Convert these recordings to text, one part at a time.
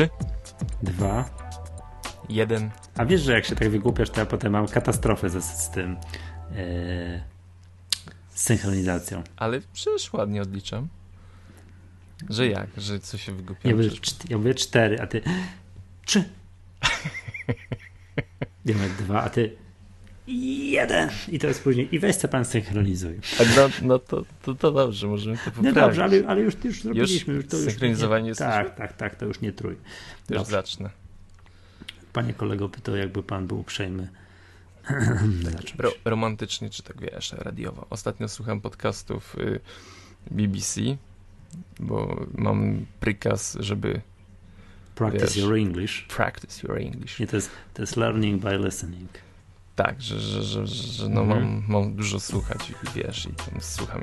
Trzy, dwa, jeden. A wiesz, że jak się tak wygłupiasz, to ja potem mam katastrofę z, z tym yy, z synchronizacją. Ale przecież ładnie odliczam. Że jak? Że co się wygłupiam? Ja mówię, ja mówię cztery, a ty trzy. Ja mówię dwa, a ty jeden. I jest później. I weź co pan synchronizuj. No, no to, to, to dobrze, możemy to poprawić. No dobrze, ale, ale już, już zrobiliśmy. Już, to już synchronizowanie jest. Tak, tak, tak, to już nie trój. To już zacznę. Panie kolego pytał, jakby pan był uprzejmy. Ro romantycznie, czy tak wiesz, radiowo. Ostatnio słucham podcastów y, BBC, bo mam prikaz, żeby Practice wiesz, your English. Practice your English. Nie, to, jest, to jest learning by listening. Tak, że, że, że, że no mhm. mam, mam dużo słuchać i wiesz, i tam słucham.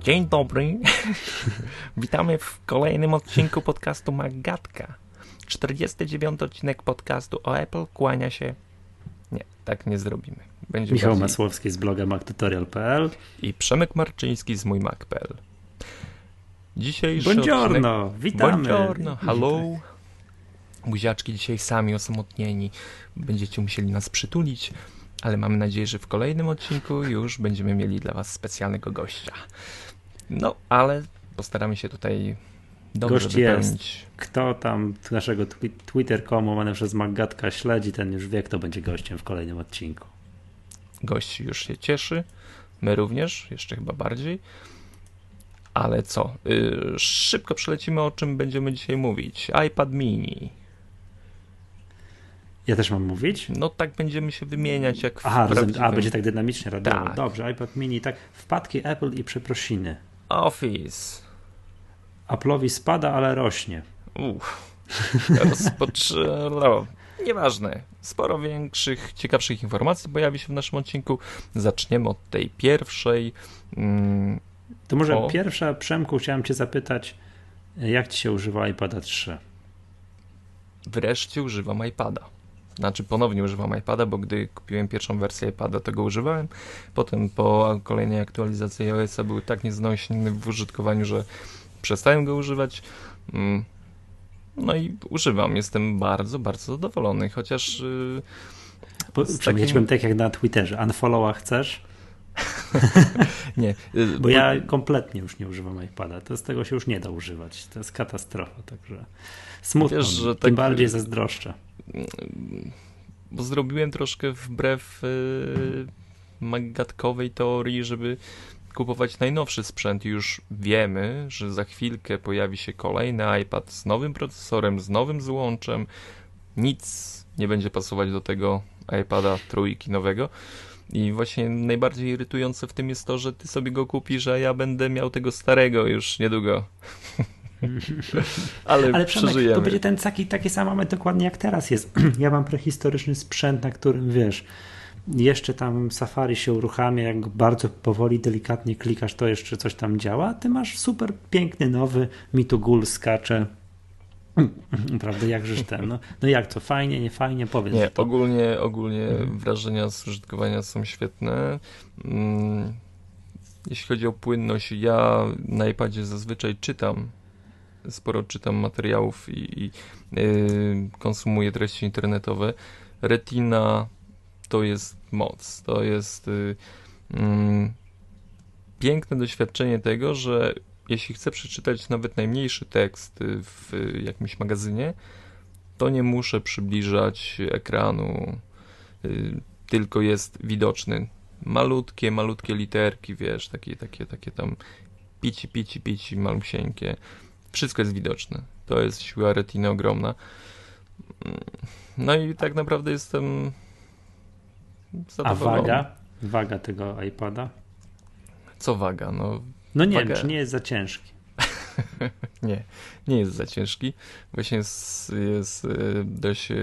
Dzień dobry. Witamy w kolejnym odcinku podcastu Magatka. 49 odcinek podcastu o Apple kłania się. Nie, tak nie zrobimy. Będzie Michał bardziej... Masłowski z bloga mactutorial.pl i Przemek Marczyński z mój Mac.pl. Dzisiejszy Buongiorno, odcinek... witamy. Buongiorno, hello. Buziaczki dzisiaj sami osamotnieni. Będziecie musieli nas przytulić, ale mamy nadzieję, że w kolejnym odcinku już będziemy mieli dla was specjalnego gościa. No, ale postaramy się tutaj dobrze Gość wypełnić. Jest. Kto tam naszego Twitter.com łamane przez Magatka śledzi, ten już wie, kto będzie gościem w kolejnym odcinku. Gość już się cieszy, my również, jeszcze chyba bardziej. Ale co? Yy, szybko przelecimy, o czym będziemy dzisiaj mówić. iPad mini. Ja też mam mówić? No tak będziemy się wymieniać jak w Aha, prawdziwym... a będzie tak dynamicznie radiowo. Tak. Dobrze, iPad mini, tak. Wpadki Apple i przeprosiny. Office. Apple'owi spada, ale rośnie. Uff. Rozpoczęło. Nieważne. Sporo większych, ciekawszych informacji pojawi się w naszym odcinku. Zaczniemy od tej pierwszej. Mm, to może o... pierwsza, Przemku, chciałem cię zapytać, jak ci się używa iPada 3? Wreszcie używam iPada. Znaczy ponownie używam iPada, bo gdy kupiłem pierwszą wersję iPada, tego używałem. Potem po kolejnej aktualizacji iOS-a był tak nieznośny w użytkowaniu, że przestałem go używać. Mm. No i używam. Jestem bardzo, bardzo zadowolony, chociaż... Yy, takim... tak jak na Twitterze. Unfollowa chcesz? nie. Yy, bo ja kompletnie już nie używam iPada. To z tego się już nie da używać. To jest katastrofa, także smutno. Wiesz, że Tym tak... bardziej zazdroszczę bo zrobiłem troszkę wbrew yy, magatkowej teorii, żeby kupować najnowszy sprzęt. Już wiemy, że za chwilkę pojawi się kolejny iPad z nowym procesorem, z nowym złączem. Nic nie będzie pasować do tego iPada trójki nowego. I właśnie najbardziej irytujące w tym jest to, że ty sobie go kupisz, a ja będę miał tego starego już niedługo. Ale, Ale przeżyjemy. to będzie ten taki, taki sam moment dokładnie jak teraz jest. ja mam prehistoryczny sprzęt, na którym wiesz, jeszcze tam Safari się uruchamia, jak bardzo powoli, delikatnie klikasz, to jeszcze coś tam działa. Ty masz super piękny, nowy, mi tu gul skacze. Prawda, jakżeż ten, no, no jak to, fajnie, nie fajnie, powiedz Nie, to. ogólnie, ogólnie mhm. wrażenia z użytkowania są świetne. Mm, jeśli chodzi o płynność, ja na iPadzie zazwyczaj czytam sporo czytam materiałów i, i yy, konsumuję treści internetowe. Retina to jest moc, to jest yy, yy, piękne doświadczenie tego, że jeśli chcę przeczytać nawet najmniejszy tekst w jakimś magazynie, to nie muszę przybliżać ekranu, y, tylko jest widoczny. Malutkie, malutkie literki, wiesz, takie, takie, takie tam pici, pici, pici, malusieńkie. Wszystko jest widoczne. To jest siła retiny ogromna. No i tak naprawdę jestem zadowolony. A waga? Waga tego iPada? Co waga? No, no nie waga... wiem, czy nie jest za ciężki. nie, nie jest za ciężki. Właśnie jest, jest e, dość e,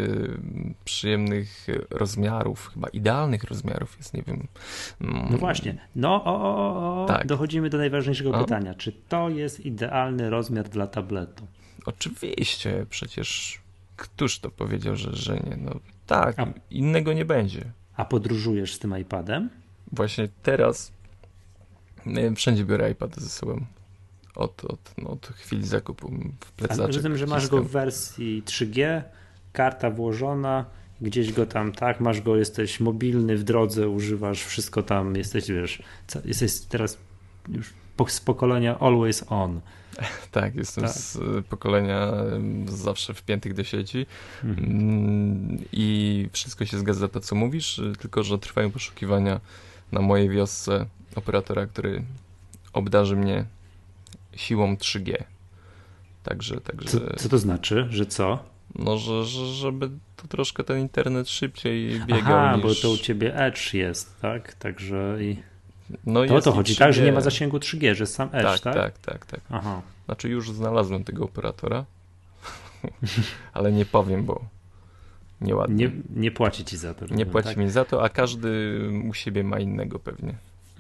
przyjemnych rozmiarów, chyba idealnych rozmiarów jest, nie wiem. Mm. No właśnie, no o, o, o, tak. dochodzimy do najważniejszego o? pytania. Czy to jest idealny rozmiar dla tabletu? Oczywiście, przecież któż to powiedział, że, że nie? No tak, a, innego nie będzie. A podróżujesz z tym iPadem? Właśnie teraz Wszędzie biorę iPad ze sobą. Od, od, no, od chwili zakupu w plecaczek. Rozumiem, że masz go w wersji 3G, karta włożona, gdzieś go tam, tak, masz go, jesteś mobilny w drodze, używasz wszystko tam, jesteś, wiesz, jesteś teraz już z pokolenia always on. Tak, jestem tak. z pokolenia zawsze wpiętych do sieci mhm. Mm, i wszystko się zgadza to, co mówisz, tylko że trwają poszukiwania na mojej wiosce operatora, który obdarzy mnie siłą 3G. Także, także... Co, co to znaczy, że co? No, że, że, żeby to troszkę ten internet szybciej biegał Aha, niż... bo to u ciebie Edge jest, tak? Także i... No to o to chodzi, 3G. tak? Że nie ma zasięgu 3G, że sam Edge, tak? Tak, tak, tak. tak. Aha. Znaczy już znalazłem tego operatora, ale nie powiem, bo nieładnie. Nie, nie płaci ci za to. Nie płaci tak? mi za to, a każdy u siebie ma innego pewnie.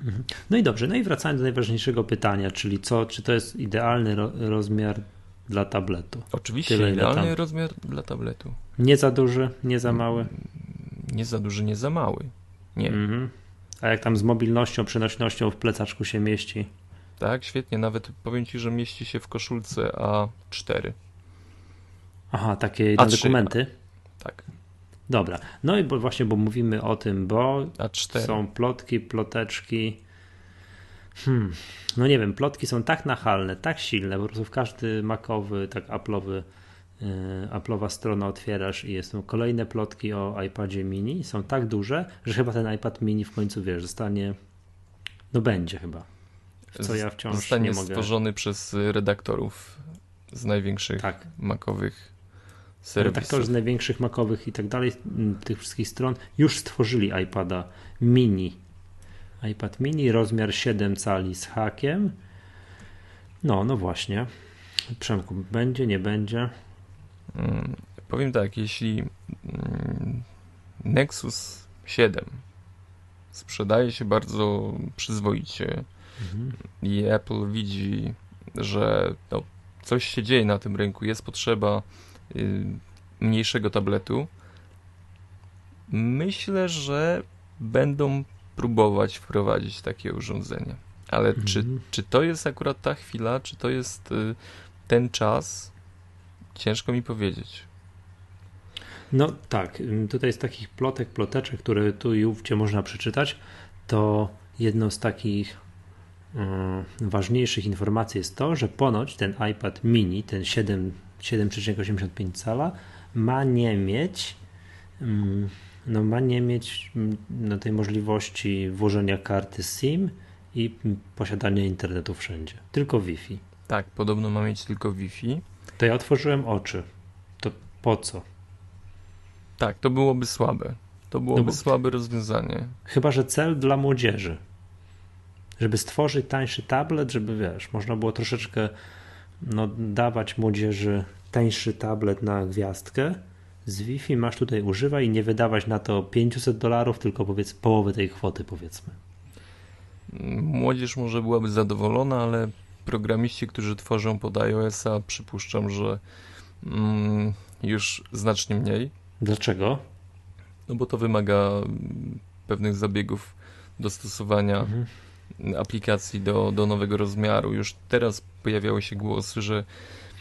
Mhm. No i dobrze, no i wracając do najważniejszego pytania, czyli co, czy to jest idealny ro rozmiar dla tabletu? Oczywiście, Tyle, idealny tam... rozmiar dla tabletu. Nie za duży, nie za mały? Nie za duży, nie za mały. Nie. Mhm. A jak tam z mobilnością, przenośnością w plecaczku się mieści? Tak, świetnie. Nawet powiem ci, że mieści się w koszulce A4. Aha, takie A3, dokumenty? Tak. Dobra. No i bo właśnie, bo mówimy o tym, bo A4. są plotki, ploteczki. Hmm. No nie wiem, plotki są tak nachalne, tak silne, po prostu w każdy makowy, tak Apple'owy Y, Apple'owa strona otwierasz i są kolejne plotki o iPadzie mini, są tak duże, że chyba ten iPad mini w końcu, wiesz, zostanie, no będzie chyba, co ja wciąż zostanie nie mogę. stworzony przez redaktorów z największych tak. makowych. Redaktorzy z największych makowych i tak dalej, tych wszystkich stron już stworzyli iPada mini. iPad mini, rozmiar 7 cali z hakiem. No, no właśnie. Przemku, będzie, nie będzie. Mm, powiem tak, jeśli mm, Nexus 7 sprzedaje się bardzo przyzwoicie mhm. i Apple widzi, że no, coś się dzieje na tym rynku, jest potrzeba mniejszego tabletu, myślę, że będą próbować wprowadzić takie urządzenie. Ale mhm. czy, czy to jest akurat ta chwila, czy to jest y, ten czas, Ciężko mi powiedzieć. No tak, tutaj z takich plotek, ploteczek, które tu i ówdzie można przeczytać, to jedną z takich ważniejszych informacji jest to, że ponoć ten iPad mini, ten 7,85 cala, ma nie mieć um, no ma nie mieć no, tej możliwości włożenia karty SIM i posiadania internetu wszędzie, tylko Wi-Fi. Tak, podobno ma mieć tylko Wi-Fi. To ja otworzyłem oczy. To po co? Tak, to byłoby słabe. To byłoby no słabe rozwiązanie. Chyba, że cel dla młodzieży. Żeby stworzyć tańszy tablet, żeby wiesz, można było troszeczkę no, dawać młodzieży tańszy tablet na gwiazdkę. Z Wi-Fi masz tutaj używaj i nie wydawać na to 500 dolarów, tylko powiedz połowę tej kwoty, powiedzmy. Młodzież może byłaby zadowolona, ale programiści, którzy tworzą pod iOS-a, przypuszczam, że mm, już znacznie mniej. Dlaczego? No bo to wymaga mm, pewnych zabiegów dostosowania mhm. Aplikacji do, do nowego rozmiaru. Już teraz pojawiały się głosy, że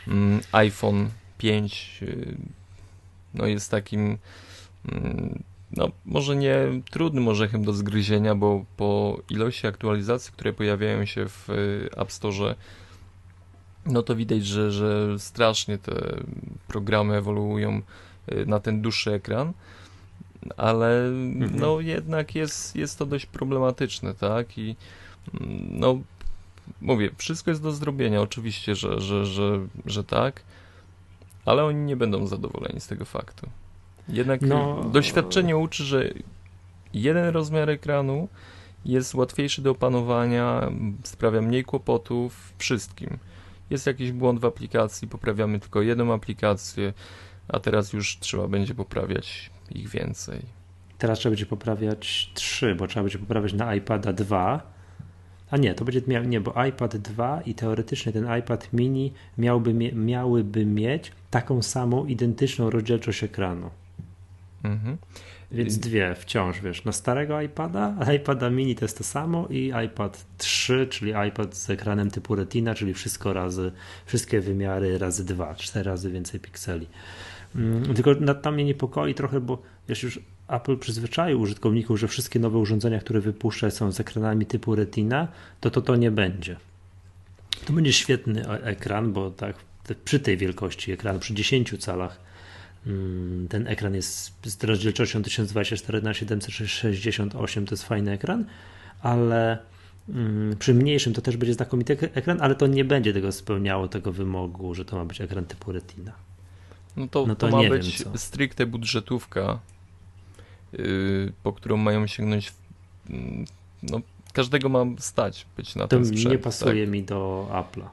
mm, iPhone 5 y, no jest takim mm, no, może nie trudnym orzechem do zgryzienia, bo po ilości aktualizacji, które pojawiają się w y, App Store, no to widać, że, że strasznie te programy ewoluują y, na ten dłuższy ekran, ale mhm. no jednak jest, jest to dość problematyczne, tak? I mm, no mówię, wszystko jest do zrobienia, oczywiście, że, że, że, że tak, ale oni nie będą zadowoleni z tego faktu. Jednak no... doświadczenie uczy, że jeden rozmiar ekranu jest łatwiejszy do opanowania, sprawia mniej kłopotów wszystkim. Jest jakiś błąd w aplikacji, poprawiamy tylko jedną aplikację, a teraz już trzeba będzie poprawiać ich więcej. Teraz trzeba będzie poprawiać trzy, bo trzeba będzie poprawiać na iPada 2. A nie, to będzie miał, nie, bo iPad 2 i teoretycznie ten iPad mini miałby, miałyby mieć taką samą identyczną rozdzielczość ekranu. Mhm. Więc dwie wciąż, wiesz, na starego iPada, iPada mini to jest to samo i iPad 3, czyli iPad z ekranem typu Retina, czyli wszystko razy, wszystkie wymiary razy dwa, cztery razy więcej pikseli. Mm, tylko to mnie niepokoi trochę, bo wiesz, już Apple przyzwyczaił użytkowników, że wszystkie nowe urządzenia, które wypuszcza są z ekranami typu Retina, to to, to nie będzie. To będzie świetny e- ekran, bo tak przy tej wielkości ekranu, przy 10 calach, mm, ten ekran jest z rozdzielczością 1024 na 768 to jest fajny ekran, ale mm, przy mniejszym to też będzie znakomity ekran, ale to nie będzie tego spełniało tego wymogu, że to ma być ekran typu Retina. No to, no to, to ma być stricte budżetówka, yy, po którą mają sięgnąć. Yy, no, każdego ma stać być na to ten sprzęt. nie pasuje tak? mi do Apple'a.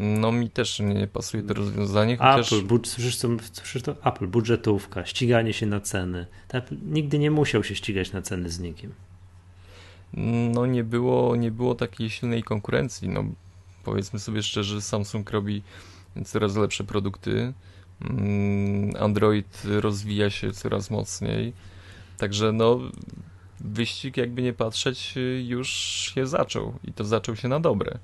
No mi też nie pasuje to rozwiązanie. Chociaż... Apple, bud- słyszysz, słyszysz to? Apple, budżetówka, ściganie się na ceny. Nigdy nie musiał się ścigać na ceny z nikim. No nie było, nie było takiej silnej konkurencji. No, powiedzmy sobie szczerze, Samsung robi coraz lepsze produkty. Mm, Android rozwija się coraz mocniej. Także no wyścig jakby nie patrzeć już się zaczął i to zaczął się na dobre.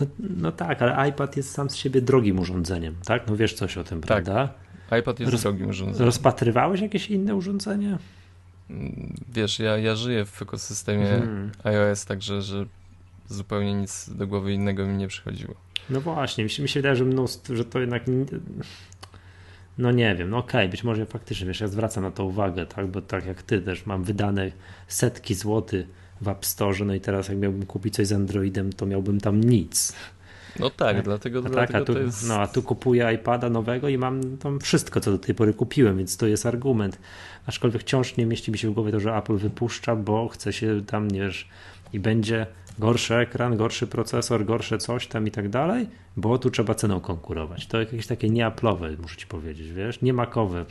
No, no, tak, ale iPad jest sam z siebie drogim urządzeniem, tak? No wiesz coś o tym, tak. prawda? iPad jest Roz, drogim urządzeniem. Rozpatrywałeś jakieś inne urządzenie? Mm, wiesz, ja, ja żyję w ekosystemie hmm. iOS, także że zupełnie nic do głowy innego mi nie przychodziło. No właśnie, mi się, mi się wydaje, że mnóstwo, że to jednak no nie wiem, no okej, okay, być może faktycznie, wiesz, ja zwracam na to uwagę, tak, bo tak jak ty też mam wydane setki złotych w App Store, no i teraz jak miałbym kupić coś z Androidem, to miałbym tam nic. No tak, tak? dlatego, a dlatego tak, a tu, jest... No a tu kupuję iPada nowego i mam tam wszystko, co do tej pory kupiłem, więc to jest argument. Aczkolwiek wciąż nie mieści mi się w głowie to, że Apple wypuszcza, bo chce się tam, nie wiesz, i będzie gorszy ekran, gorszy procesor, gorsze coś tam i tak dalej, bo tu trzeba ceną konkurować. To jakieś takie nieaplowe, muszę ci powiedzieć, wiesz, nie makowe.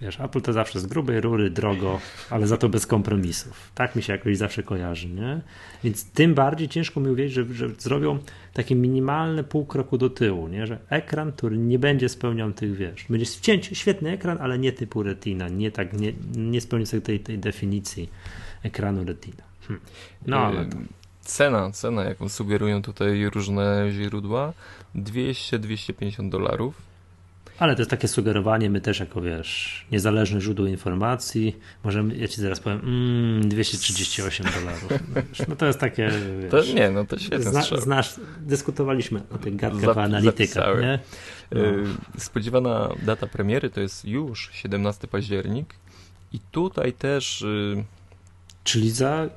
Wiesz, Apple to zawsze z grubej rury, drogo, ale za to bez kompromisów. Tak mi się jakoś zawsze kojarzy, nie? Więc tym bardziej ciężko mi uwierzyć, że, że zrobią takie minimalne pół kroku do tyłu, nie? Że ekran, który nie będzie spełniał tych, wiesz, będzie świetny ekran, ale nie typu retina, nie tak, nie, nie spełni sobie tej, tej definicji ekranu retina. Hm. No, ale to... Cena, cena, jaką sugerują tutaj różne źródła, 200-250 dolarów. Ale to jest takie sugerowanie, my też jako wiesz, niezależne źródło informacji, możemy, ja ci zaraz powiem, mm, 238 dolarów. No to jest takie, wiesz, to, Nie, no to świetnie zna, znasz, dyskutowaliśmy o tych gadkach Zap, analitykach, nie? No. Y, spodziewana data premiery to jest już 17 październik i tutaj też... Y, Czyli za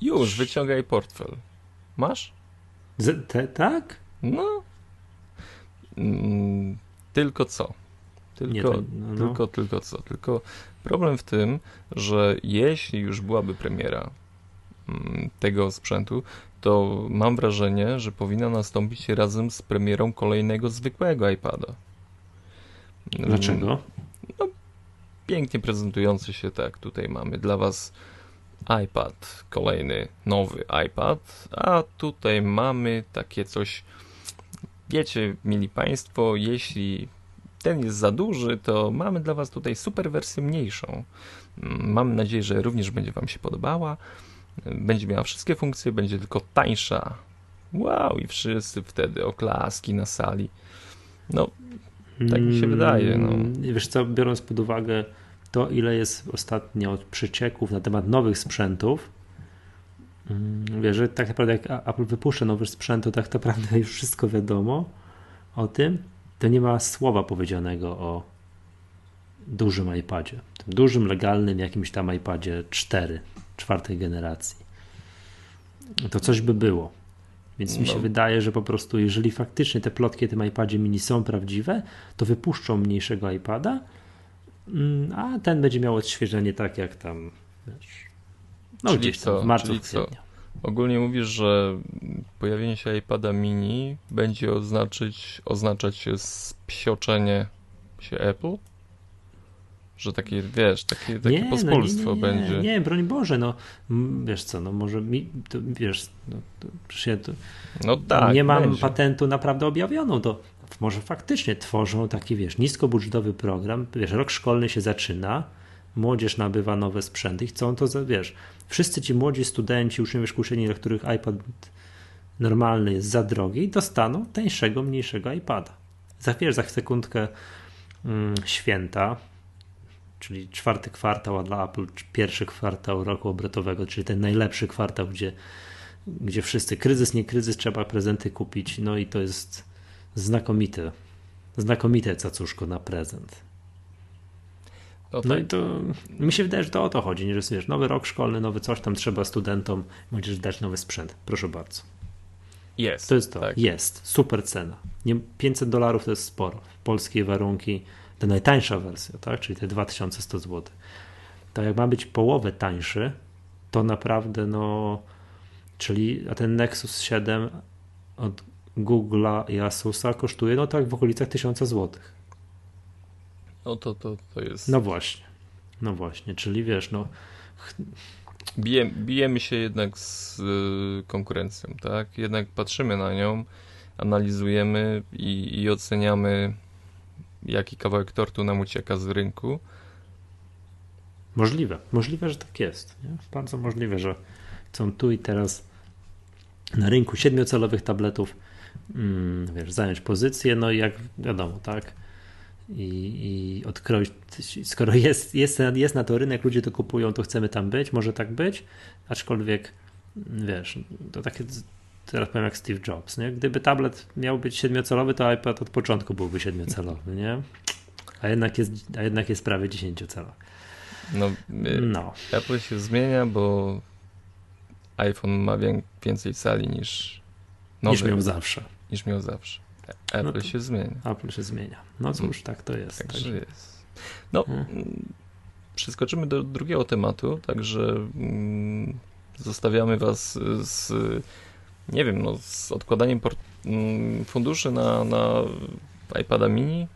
już, wyciągaj portfel. Masz? Z, te, tak? No. Mm, tylko co? Tylko, no, no. tylko, tylko co? Tylko problem w tym, że jeśli już byłaby premiera mm, tego sprzętu, to mam wrażenie, że powinna nastąpić razem z premierą kolejnego zwykłego iPada. Dlaczego? No, pięknie prezentujący się tak. Tutaj mamy dla Was iPad, kolejny nowy iPad, a tutaj mamy takie coś, wiecie, mili Państwo, jeśli ten jest za duży, to mamy dla Was tutaj super wersję mniejszą. Mam nadzieję, że również będzie Wam się podobała. Będzie miała wszystkie funkcje, będzie tylko tańsza. Wow, i wszyscy wtedy oklaski na sali. No, tak mi się wydaje. No. Wiesz co, biorąc pod uwagę to, ile jest ostatnio przecieków na temat nowych sprzętów, mm, wiesz, że tak naprawdę jak Apple wypuszcza nowy sprzęt, to tak naprawdę już wszystko wiadomo o tym, to nie ma słowa powiedzianego o dużym iPadzie. Tym dużym, legalnym jakimś tam iPadzie 4, czwartej generacji. To coś by było. Więc no. mi się no. wydaje, że po prostu jeżeli faktycznie te plotki o tym iPadzie mini są prawdziwe, to wypuszczą mniejszego iPada, a ten będzie miał odświeżenie tak jak tam, wiesz, no czyli gdzieś tam co, w marcu, czyli co? Ogólnie mówisz, że pojawienie się iPada mini będzie oznaczyć, oznaczać psioczenie się Apple? Że takie, wiesz, takie, takie nie, pospólstwo no nie, nie, będzie. Nie, broń Boże, no wiesz co, no może mi, to, wiesz, no, to, ja to, no tak, nie mam będzie. patentu naprawdę objawioną, to może faktycznie tworzą taki, wiesz, niskobudżetowy program, wiesz, rok szkolny się zaczyna, młodzież nabywa nowe sprzęty i chcą to, wiesz, wszyscy ci młodzi studenci, uczniowie szkół dla których iPad normalny jest za drogi, dostaną tańszego, mniejszego iPada. Za, wiesz, za sekundkę mm, święta, czyli czwarty kwartał, a dla Apple pierwszy kwartał roku obrotowego, czyli ten najlepszy kwartał, gdzie, gdzie wszyscy, kryzys, nie kryzys, trzeba prezenty kupić, no i to jest znakomite, znakomite cacuszko na prezent. No, no i to mi się wydaje, że to o to chodzi, nie, że wiesz, nowy rok szkolny, nowy coś tam trzeba studentom, możesz dać nowy sprzęt. Proszę bardzo. Jest. To jest to. Tak. Jest. Super cena. Nie, 500 dolarów to jest sporo. Polskie warunki, ta najtańsza wersja, tak? czyli te 2100 zł. To jak ma być połowę tańszy, to naprawdę no, czyli a ten Nexus 7 od Google'a i Asusa kosztuje no tak w okolicach 1000 zł. No to, to, to jest. No właśnie. No właśnie, czyli wiesz, no. Bije, bijemy się jednak z y, konkurencją, tak? Jednak patrzymy na nią, analizujemy i, i oceniamy, jaki kawałek tortu nam ucieka z rynku. Możliwe, możliwe, że tak jest. Nie? Bardzo możliwe, że chcą tu i teraz na rynku siedmiocelowych tabletów wiesz, zająć pozycję, no i jak wiadomo, tak, i, i odkroić, skoro jest, jest, jest na to rynek, ludzie to kupują, to chcemy tam być, może tak być, aczkolwiek wiesz, to takie teraz powiem jak Steve Jobs, nie? Gdyby tablet miał być siedmiocelowy, to iPad od początku byłby siedmiocelowy, nie? A jednak jest, a jednak jest prawie dziesięciocelowy. No, no. Apple się zmienia, bo iPhone ma więcej cali niż nowy, niż miał zawsze. Niż miał zawsze. Apple no się zmienia. Apple się zmienia. No cóż, mm. tak to jest. Także tak. jest. No, hmm. Mm, przeskoczymy do drugiego tematu, także mm, zostawiamy was z, nie wiem, no, z odkładaniem mm, funduszy na, na iPada mini,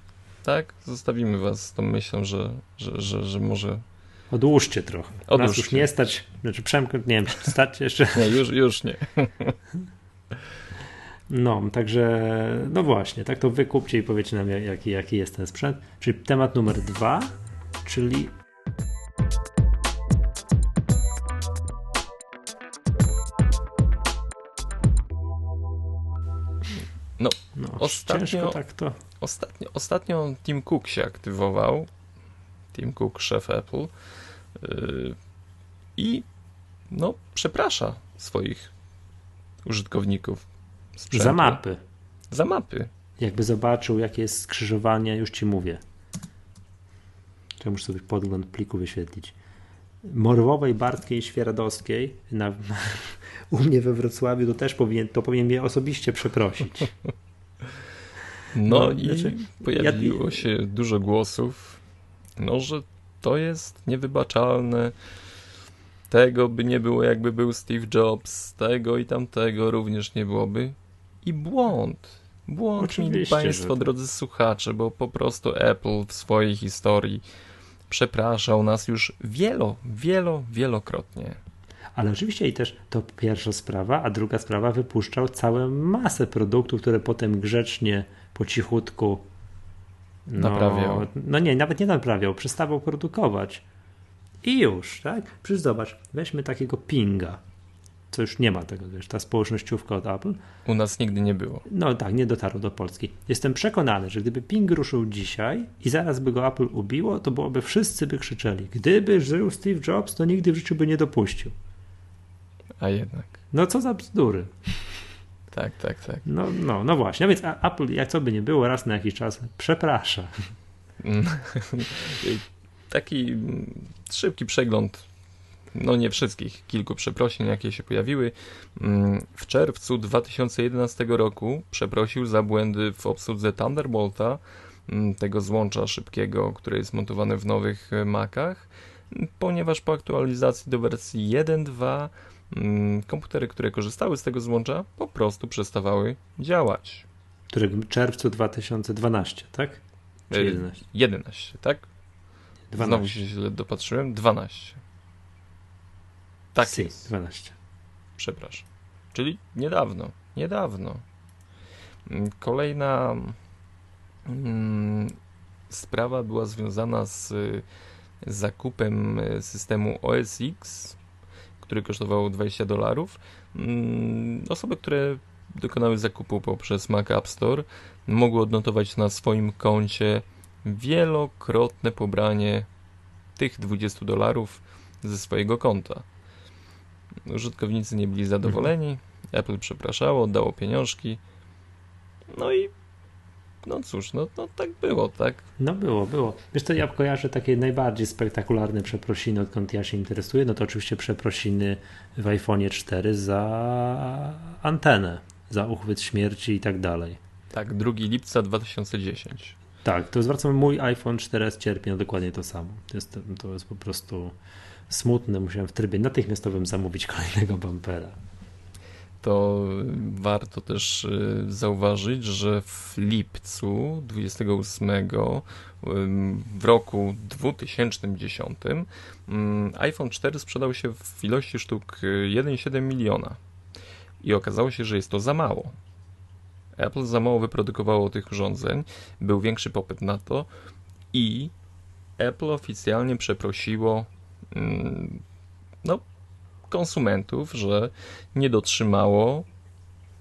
tak? Zostawimy was z tą myślą, że, że, że, że może Odłóżcie trochę. Odłóżcie. Nas już nie stać, znaczy Przemku, nie wiem, stać jeszcze. Nie, już, już nie. No, także, no właśnie, tak to wykupcie i powiecie nam, jaki, jaki jest ten sprzęt. Czyli temat numer dwa, czyli No, no ostatnio, tak to. Ostatnio, ostatnio Tim Cook się aktywował. Tim Cook, szef Apple. Yy, I no, przeprasza swoich użytkowników Sprzętu. Za mapy. Za mapy. Jakby zobaczył, jakie jest skrzyżowanie, już ci mówię. Ja muszę sobie podgląd pliku wyświetlić. Morwowej, Bartkiej Świeradowskiej na, u mnie we Wrocławiu to też powinien, to powinien mnie osobiście przeprosić. No, no i znaczy, pojawiło ja... się dużo głosów, no, że to jest niewybaczalne. Tego by nie było, jakby był Steve Jobs, tego i tamtego również nie byłoby i błąd. Błąd, Oczywiście, Państwo, że... drodzy słuchacze, bo po prostu Apple w swojej historii przepraszał nas już wielo, wielo, wielokrotnie. Ale oczywiście i też to pierwsza sprawa, a druga sprawa wypuszczał całą masę produktów, które potem grzecznie, po cichutku no, naprawiał. No nie, nawet nie naprawiał, przestawał produkować. I już, tak? Przecież zobacz, weźmy takiego pinga co już nie ma tego, wiesz, ta społecznościówka od Apple. U nas nigdy nie było. No tak, nie dotarło do Polski. Jestem przekonany, że gdyby Ping ruszył dzisiaj i zaraz by go Apple ubiło, to byłoby wszyscy by krzyczeli. Gdyby żył Steve Jobs, to nigdy w życiu by nie dopuścił. A jednak. No co za bzdury. Tak, tak, tak. No, no, no właśnie. No więc Apple, jak co by nie było, raz na jakiś czas przeprasza. Taki szybki przegląd no nie wszystkich, kilku przeprosin, jakie się pojawiły. Mm, w czerwcu 2011 roku przeprosił za błędy w obsłudze Thunderbolta, mm, tego złącza szybkiego, które jest montowane w nowych e, Macach, ponieważ po aktualizacji do wersji 1.2 mm, komputery, które korzystały z tego złącza, po prostu przestawały działać. W czerwcu 2012, tak? Czy 11? 11, tak? 12. Znowu się źle dopatrzyłem. 12. Tak si, jest. 12. Przepraszam. Czyli niedawno. Niedawno. Mm, kolejna mm, sprawa była związana z zakupem systemu OS X, który kosztował 20 dolarów. Mm, osoby, które dokonały zakupu poprzez Mac App Store, mogły odnotować na swoim koncie wielokrotne pobranie tych 20 dolarów ze swojego konta. Użytkownicy nie byli zadowoleni, mhm. Apple przepraszało, oddało pieniążki. No i no cóż, no, no tak było, tak? No było, było. Wiesz to ja kojarzę takie najbardziej spektakularne przeprosiny, odkąd ja się interesuję, no to oczywiście przeprosiny w iPhone 4 za antenę, za uchwyt śmierci i tak dalej. Tak, 2 lipca 2010. Tak, to zwracam, mój iPhone 4S cierpi na dokładnie to samo. To jest, to jest po prostu smutne. Musiałem w trybie natychmiastowym zamówić kolejnego bumpera. To warto też y, zauważyć, że w lipcu 28 w roku 2010 iPhone 4 sprzedał się w ilości sztuk 1,7 miliona. I okazało się, że jest to za mało. Apple za mało wyprodukowało tych urządzeń, był większy popyt na to i Apple oficjalnie przeprosiło no, konsumentów, że nie dotrzymało,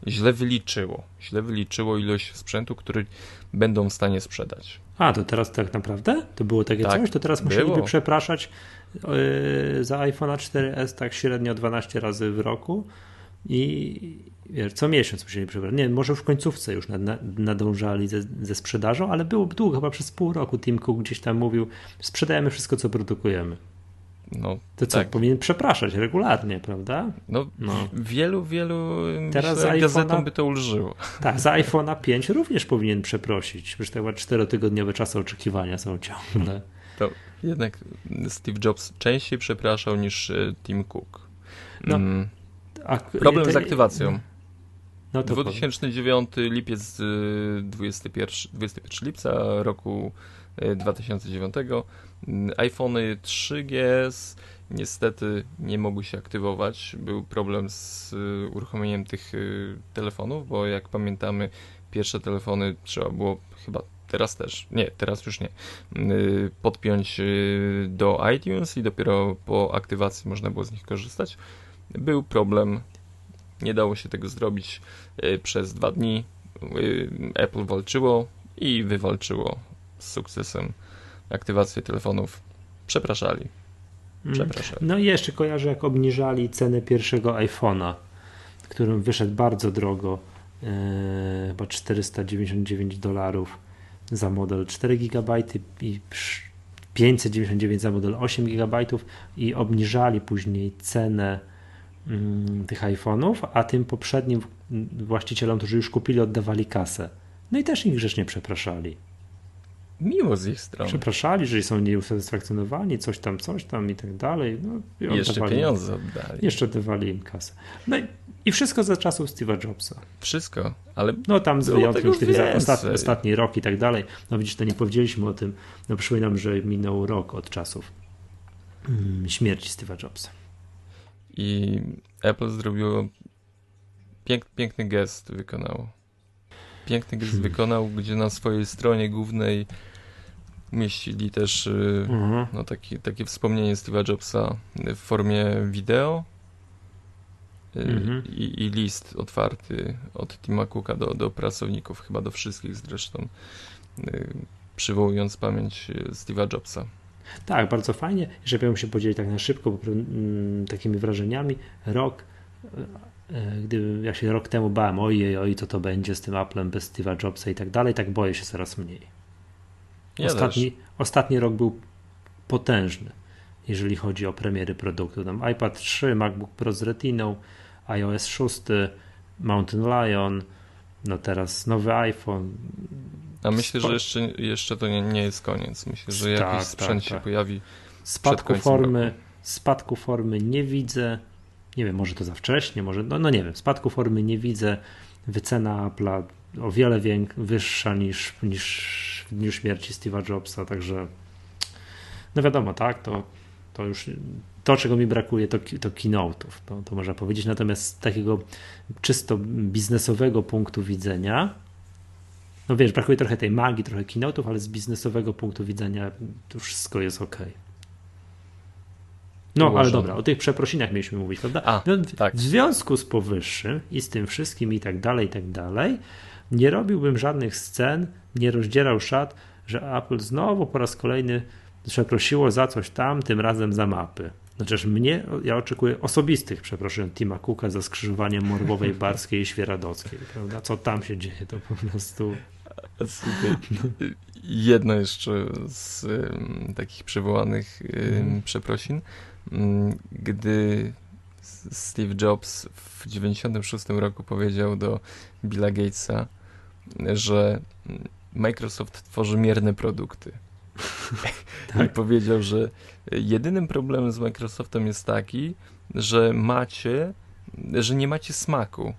źle wyliczyło. Źle wyliczyło ilość sprzętu, który będą w stanie sprzedać. A, to teraz tak naprawdę? To było takie tak, coś? To teraz musieliby było. przepraszać yy, za iPhone 4S tak średnio 12 razy w roku i wiesz, co miesiąc musieli przepraszać. Nie, może w końcówce już nadążali ze, ze sprzedażą, ale było długo, chyba przez pół roku Tim Cook gdzieś tam mówił, sprzedajemy wszystko, co produkujemy. No, to co, tak. powinien przepraszać regularnie, prawda? No, no. wielu, wielu Teraz myślę, gazetom by to ulżyło. Tak, za iPhone'a 5 również powinien przeprosić. Przecież te czterotygodniowe czasy oczekiwania są ciągle. To jednak Steve Jobs częściej przepraszał niż e, Tim Cook. No, mm. a, Problem z aktywacją. No 2009 lipiec 21, y, 21 lipca roku 2009 iPhony 3GS niestety nie mogły się aktywować. Był problem z y, uruchomieniem tych y, telefonów, bo jak pamiętamy, pierwsze telefony trzeba było chyba teraz też, nie, teraz już nie, y, podpiąć do iTunes i dopiero po aktywacji można było z nich korzystać. Był problem, nie dało się tego zrobić przez dwa dni. Apple walczyło i wywalczyło z sukcesem aktywację telefonów przepraszali. Mm. Przepraszali. No i jeszcze kojarzę, jak obniżali cenę pierwszego iPhone'a, którym wyszedł bardzo drogo, yy, chyba 499 dolarów za model 4 GB i 599 za model 8 GB i obniżali później cenę yy, tych iPhone'ów, a tym poprzednim właścicielom, którzy już kupili, oddawali kasę. No i też ich grzecznie przepraszali. Miło z ich strony. Przepraszali, że są nieusatysfakcjonowani, coś tam, coś tam i tak dalej. No, i jeszcze pieniądze oddali. Jeszcze oddawali im kasę. No i, i wszystko za czasów Steve'a Jobsa. Wszystko, ale. No tam z wyjątkiem ostatni, ostatni rok i tak dalej. No widzisz, to nie powiedzieliśmy o tym. No przypominam, że minął rok od czasów mm, śmierci Steve'a Jobsa. I Apple zrobiło pięk, piękny gest, wykonało. Piękny gest hmm. wykonał, gdzie na swojej stronie głównej umieścili też y, mhm. no, taki, takie wspomnienie Steve'a Jobsa w formie wideo y, mhm. i, i, list otwarty od Tima Cooka do, do pracowników, chyba do wszystkich zresztą, y, przywołując pamięć Steve'a Jobsa. Tak, bardzo fajnie. Żeby ją się podzielić tak na szybko, bo, mm, takimi wrażeniami. Rok, gdy ja się rok temu bałem, ojej, oj, co to będzie z tym Applem bez Steve'a Jobsa i tak dalej, tak boję się coraz mniej. Ja ostatni, ostatni rok był potężny, jeżeli chodzi o premiery produktu. Tam iPad 3, MacBook Pro z Retiną, iOS 6, Mountain Lion, no teraz nowy iPhone. A myślę, że jeszcze, jeszcze to nie, nie jest koniec. Myślę, że tak, jakiś sprzęt tak, się tak. pojawi. Spadku formy, roku. spadku formy nie widzę. Nie wiem, może to za wcześnie, może, no, no nie wiem, spadku formy nie widzę. Wycena Apple'a o wiele wyższa niż, niż w dniu śmierci Steve'a Jobsa, także no wiadomo, tak, to, to już to, czego mi brakuje, to, to keynote'ów, to, to można powiedzieć, natomiast z takiego czysto biznesowego punktu widzenia, no wiesz, brakuje trochę tej magii, trochę kinotów, ale z biznesowego punktu widzenia to wszystko jest ok. No, Ułożone. ale dobra, o tych przeprosinach mieliśmy mówić, prawda? A, no, tak. W związku z powyższym i z tym wszystkim i tak dalej, i tak dalej, nie robiłbym żadnych scen, nie rozdzierał szat, że Apple znowu po raz kolejny przeprosiło za coś tam, tym razem za mapy. Chociaż mnie, ja oczekuję osobistych przeproszeń Tima Cooka za skrzyżowanie Morwowej, Barskiej i Świeradockiej, prawda? Co tam się dzieje, to po prostu... Jedno jeszcze z um, takich przywołanych um, przeprosin. Um, gdy Steve Jobs w 96 roku powiedział do Billa Gatesa, że Microsoft tworzy mierne produkty. tak. I powiedział, że jedynym problemem z Microsoftem jest taki, że macie, że nie macie smaku.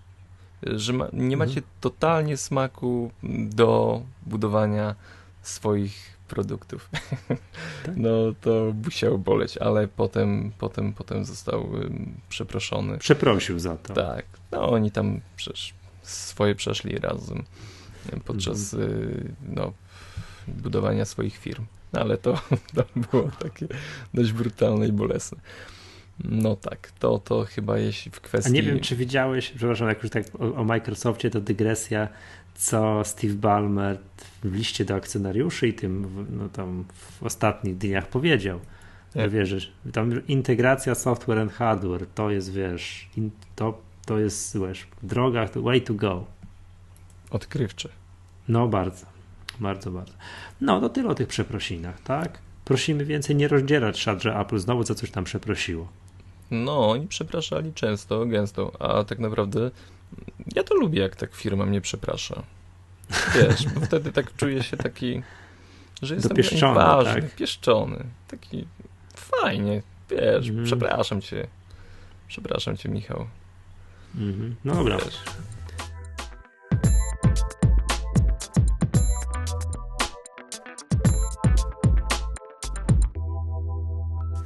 Że ma, nie macie mhm. totalnie smaku do budowania swoich produktów. Tak? No to musiał boleć, ale potem, potem, potem został przeproszony. Przeprosił za to. Tak. No oni tam przecież swoje przeszli razem podczas mhm. no, budowania swoich firm. No, ale to, to było takie dość brutalne i bolesne. No tak, to, to chyba jeśli w kwestii... A nie wiem, czy widziałeś, przepraszam, jak już tak o, o Microsoftie, to dygresja, co Steve Ballmer w liście do akcjonariuszy i tym no, tam w ostatnich dniach powiedział. Że wiesz, tam integracja software and hardware to jest, wiesz, in, to, to jest, wiesz, droga, way to go. Odkrywcze. No bardzo. Bardzo, bardzo. No, to tyle o tych przeprosinach, tak? Prosimy więcej nie rozdzierać szat, że Apple znowu za coś tam przeprosiło. No, oni przepraszali często, gęsto, a tak naprawdę ja to lubię, jak tak firma mnie przeprasza. Wiesz, bo wtedy tak czuję się taki, że jestem pieszczony, ważny, tak? pieszczony. Taki fajnie, wiesz, mm. przepraszam cię. Przepraszam cię, Michał. Mm -hmm. No dobra. Wiesz.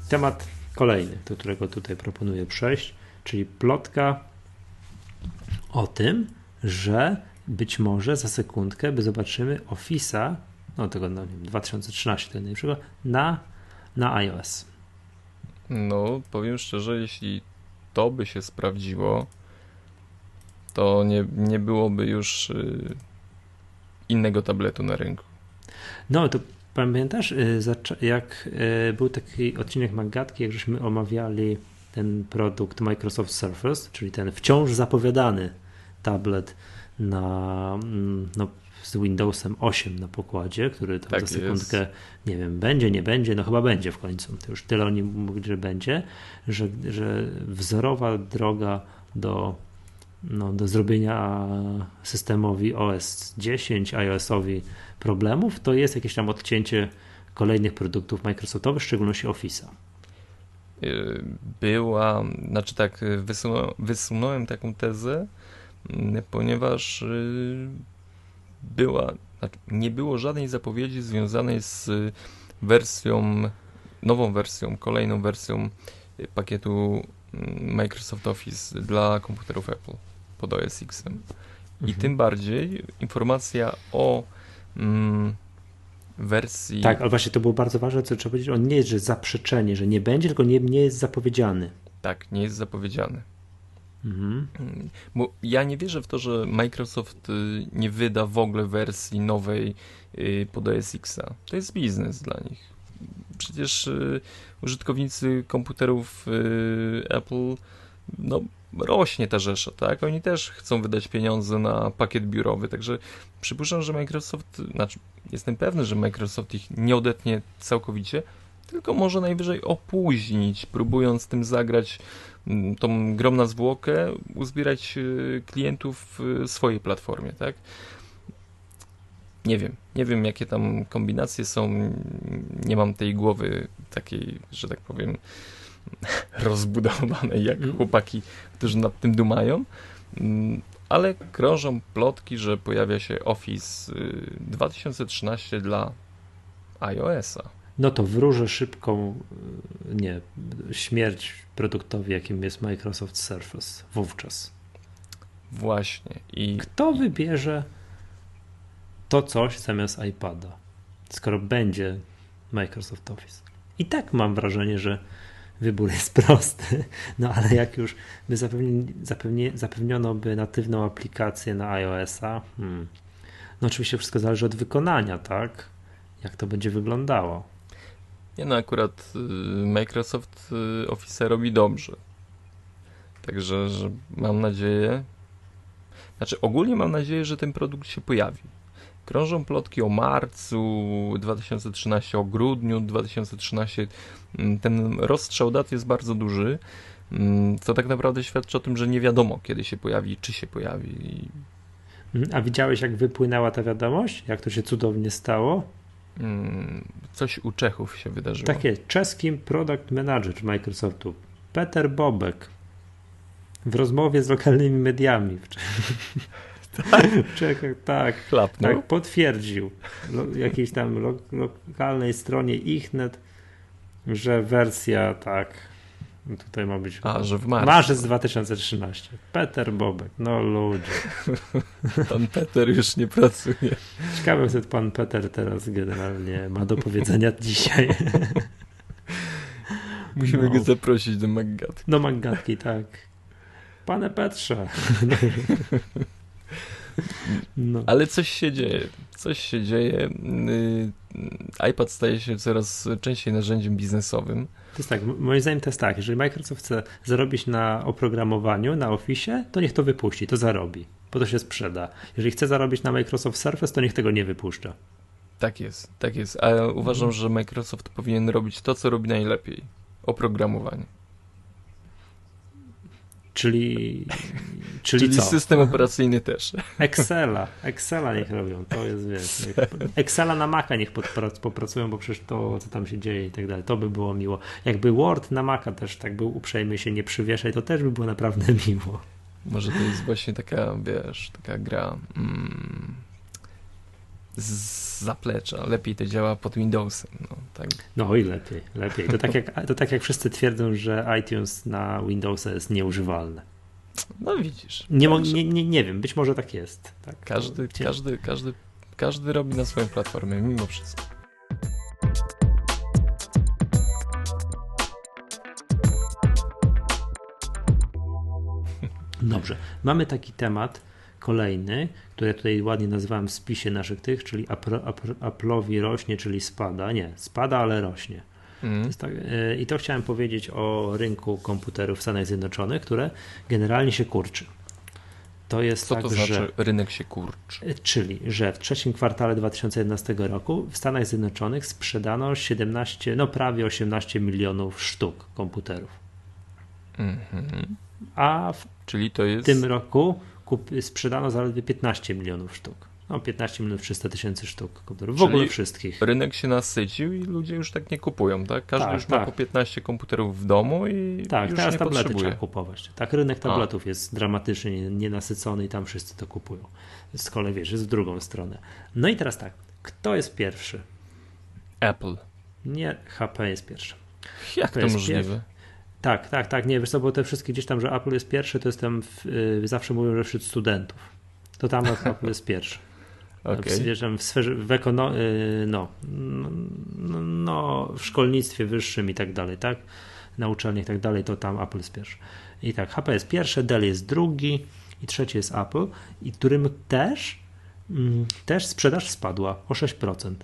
Temat kolejny, do którego tutaj proponuję przejść, czyli plotka o tym, że być może za sekundkę by zobaczymy Office'a, no tego no, 2013 tego najlepszego, na, na iOS. No, powiem szczerze, jeśli to by się sprawdziło, to nie, nie byłoby już y, innego tabletu na rynku. No, to Pamiętasz, y, jak y, był taki odcinek Magatki, jak żeśmy omawiali ten produkt Microsoft Surface, czyli ten wciąż zapowiadany tablet na, mm, no, z Windowsem 8 na pokładzie, który tam tak za sekundkę, jest. nie wiem, będzie, nie będzie, no chyba będzie w końcu. To już tyle oni mówili, że będzie, że, że wzorowa droga do, no, do zrobienia systemowi OS 10, iOS-owi problemów, to jest jakieś tam odcięcie kolejnych produktów Microsoftowych, w szczególności Office'a. Y, była, znaczy tak, wysunąłem, wysunąłem taką tezę, mm, ponieważ y, była, znaczy nie było żadnej zapowiedzi związanej z wersją, nową wersją, kolejną wersją pakietu mm, Microsoft Office dla komputerów Apple pod OS X. I mhm. tym bardziej informacja o mm, wersji. Tak, ale właśnie to było bardzo ważne, co trzeba powiedzieć. On nie jest, że zaprzeczenie, że nie będzie, tylko nie, nie jest zapowiedziany. Tak, nie jest zapowiedziany. Mhm. Mm, bo ja nie wierzę w to, że Microsoft y, nie wyda w ogóle wersji nowej y, pod OS Xa. To jest biznes dla nich. Przecież y, użytkownicy komputerów Apple no, rośnie ta rzesza, tak? Oni też chcą wydać pieniądze na pakiet biurowy, także przypuszczam, że Microsoft, znaczy jestem pewny, że Microsoft ich nie odetnie całkowicie, tylko może najwyżej opóźnić, próbując tym zagrać mm, tą grą na zwłokę, uzbierać y, klientów w swojej platformie, tak? Nie wiem, nie wiem jakie tam kombinacje są, nie mam tej głowy takiej, że tak powiem, rozbudowanej jak mhm. chłopaki, którzy nad tym dumają, mm, ale krążą plotki, że pojawia się Office 2013 y, dla iOS-a. No to wróżę szybką, y, nie, śmierć produktowi, jakim jest Microsoft Surface wówczas. Właśnie. I, Kto wybierze to coś zamiast iPada, skoro będzie Microsoft Office. I tak mam wrażenie, że wybór jest prosty, no ale jak już by zapewni, zapewni, zapewniono by natywną aplikację na iOS-a, hmm. no oczywiście wszystko zależy od wykonania, tak? Jak to będzie wyglądało. Nie no, akurat y, Microsoft y, Office robi dobrze. Także że mam nadzieję, znaczy ogólnie mam nadzieję, że ten produkt się pojawi. Krążą plotki o marcu 2013, o grudniu 2013. Mm, ten rozstrzał dat jest bardzo duży, mm, co tak naprawdę świadczy o tym, że nie wiadomo kiedy się pojawi, czy się pojawi. Mhm. A widziałeś, jak wypłynęła ta wiadomość? Jak to się cudownie stało? Mm, coś u Czechów się wydarzyło. Takie, czeskim product manager Microsoftu, Peter Bobek, w rozmowie z lokalnymi mediami. Tak, Czekaj, tak, Klapnął. tak, potwierdził lo, jakiejś tam lo, lokalnej stronie Ichnet, że wersja tak, tutaj ma być. A, że w marcu. Marzec 2013. Peter Bobek, no ludzie. Pan Peter już nie pracuje. Ciekawe, co pan Peter teraz generalnie ma do powiedzenia dzisiaj. Musimy no. go zaprosić do Maggatki. Do Maggatki, tak. Pane Petrze. No. Ale coś się dzieje. Coś się dzieje. Y, iPad staje się coraz częściej narzędziem biznesowym. To jest tak, moim zdaniem to jest tak, jeżeli Microsoft chce zarobić na oprogramowaniu, na Office, to niech to wypuści, to zarobi, bo to się sprzeda. Jeżeli chce zarobić na Microsoft Surface, to niech tego nie wypuszcza. Tak jest, tak jest. A ja uważam, że Microsoft powinien robić to, co robi najlepiej. Oprogramowanie. Czyli, czyli, czyli system operacyjny też. Excela, Excela niech robią, to jest wiesz. Niech, Excela na Maca niech popracują, bo przecież to, co tam się dzieje i tak dalej, to by było miło. Jakby Word na Maca też tak był uprzejmy się nie przywieszaj, to też by było naprawdę miło. Może to jest właśnie taka, wiesz, taka gra. Mm z zaplecza. Lepiej to działa pod Windowsem. No, tak. no i lepiej, lepiej. To tak, jak, to tak jak wszyscy twierdzą, że iTunes na Windowsa jest nieużywalne. No widzisz. Nie, nie, nie, nie wiem, być może tak jest. Tak, każdy, każdy, każdy, każdy robi na swoją platformę, mimo wszystko. Dobrze. Mamy taki temat, kolejny, które tutaj ładnie nazywałem w spisie naszych tych, czyli Apple'owi rośnie, czyli spada. Nie, spada, ale rośnie. Mm. To tak, e, I to chciałem powiedzieć o rynku komputerów w Stanach Zjednoczonych, które generalnie się kurczy. To jest Co tak, to znaczy że, rynek się kurczy? E, czyli, że w trzecim kwartale 2011 roku w Stanach Zjednoczonych sprzedano 17, no prawie 18 milionów sztuk komputerów. Mm -hmm. A w Czyli to jest... tym roku kup, sprzedano zaledwie 15 milionów sztuk. No 15 milionów 300 tysięcy sztuk komputerów, w Czyli ogóle wszystkich. rynek się nasycił i ludzie już tak nie kupują, tak? Każdy tak, już tak. ma po 15 komputerów w domu i Tak, już teraz nie tablety potrzebuje. trzeba kupować. Tak, rynek tabletów A. jest dramatycznie nienasycony i tam wszyscy to kupują. Z kolei wiesz, jest w drugą stronę. No i teraz tak, kto jest pierwszy? Apple. Nie, HP jest pierwszy. Jak to, to możliwe? Pierwszy. Tak, tak, tak. Nie, wiesz co, bo te wszystkie gdzieś tam, że Apple jest pierwszy, to jestem, w, yy, zawsze mówią, że wśród studentów. To tam Apple jest pierwszy. Okay. Wiesz, w sferze, w ekono, yy, no, no, no, w szkolnictwie wyższym i tak dalej, tak? Na uczelniach i tak dalej, to tam Apple jest pierwszy. I tak, HP jest pierwszy, Dell jest drugi i trzeci jest Apple, i którym też, mm, też sprzedaż spadła o 6%.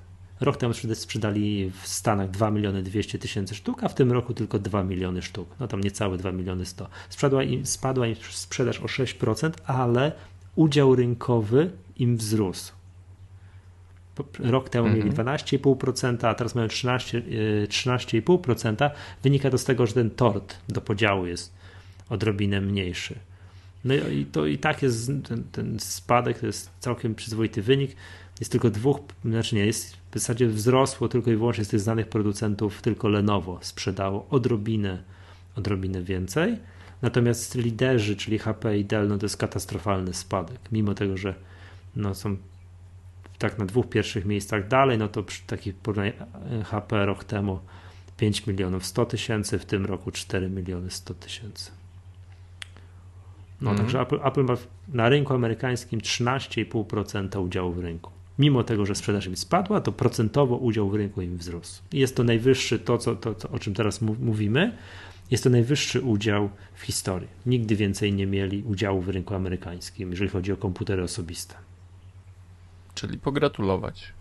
Rok temu sprzedali w Stanach 2 miliony 200 tysięcy sztuk, a w tym roku tylko 2 miliony sztuk. No tam niecałe 2 miliony 100. Spadła im, spadła im sprzedaż o 6%, ale udział rynkowy im wzrósł. Rok temu mieli 12,5%, mhm. a teraz mają 13, 13,5%. E, Wynika to z tego, że ten tort do podziału jest odrobinę mniejszy. No i to i tak jest ten, ten spadek, to jest całkiem przyzwoity wynik jest tylko dwóch, znaczy nie, jest w zasadzie wzrosło tylko i wyłącznie z tych znanych producentów, tylko Lenovo sprzedało odrobinę, odrobinę więcej. Natomiast liderzy, czyli HP i Dell, no to jest katastrofalny spadek. Mimo tego, że no są tak na dwóch pierwszych miejscach dalej, no to przy takich HP rok temu 5 milionów 100 tysięcy, w tym roku 4 miliony 100 tysięcy. No, mm. Także Apple, Apple ma na rynku amerykańskim 13,5% udziału w rynku. Mimo tego, że sprzedaż im spadła, to procentowo udział w rynku im wzrósł. Jest to najwyższy, to, co, to, to o czym teraz mówimy, jest to najwyższy udział w historii. Nigdy więcej nie mieli udziału w rynku amerykańskim, jeżeli chodzi o komputery osobiste. Czyli pogratulować.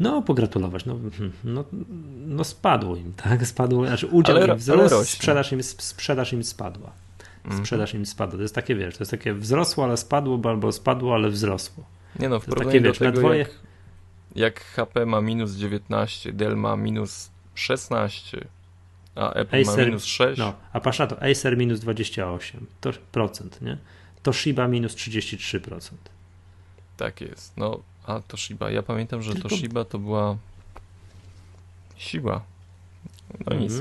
No, pogratulować. No, no, no spadło im, tak? Spadło, znaczy udział ale, im wzrósł, sprzedaż im, sprzedaż im spadła. Mhm. Sprzedaż im spadła. To jest takie, wiesz, to jest takie wzrosło, ale spadło, albo spadło, ale wzrosło. Nie no, w porównaniu takie, wiesz, do tego, dwoje... jak, jak HP ma minus 19, Dell ma minus 16, a Apple Acer, ma minus 6. No, a patrz na to, Acer minus 28, to procent, nie? Toshiba minus 33%. Tak jest. No, a Toshiba, ja pamiętam, że Tylko... Toshiba to była siła. No nic.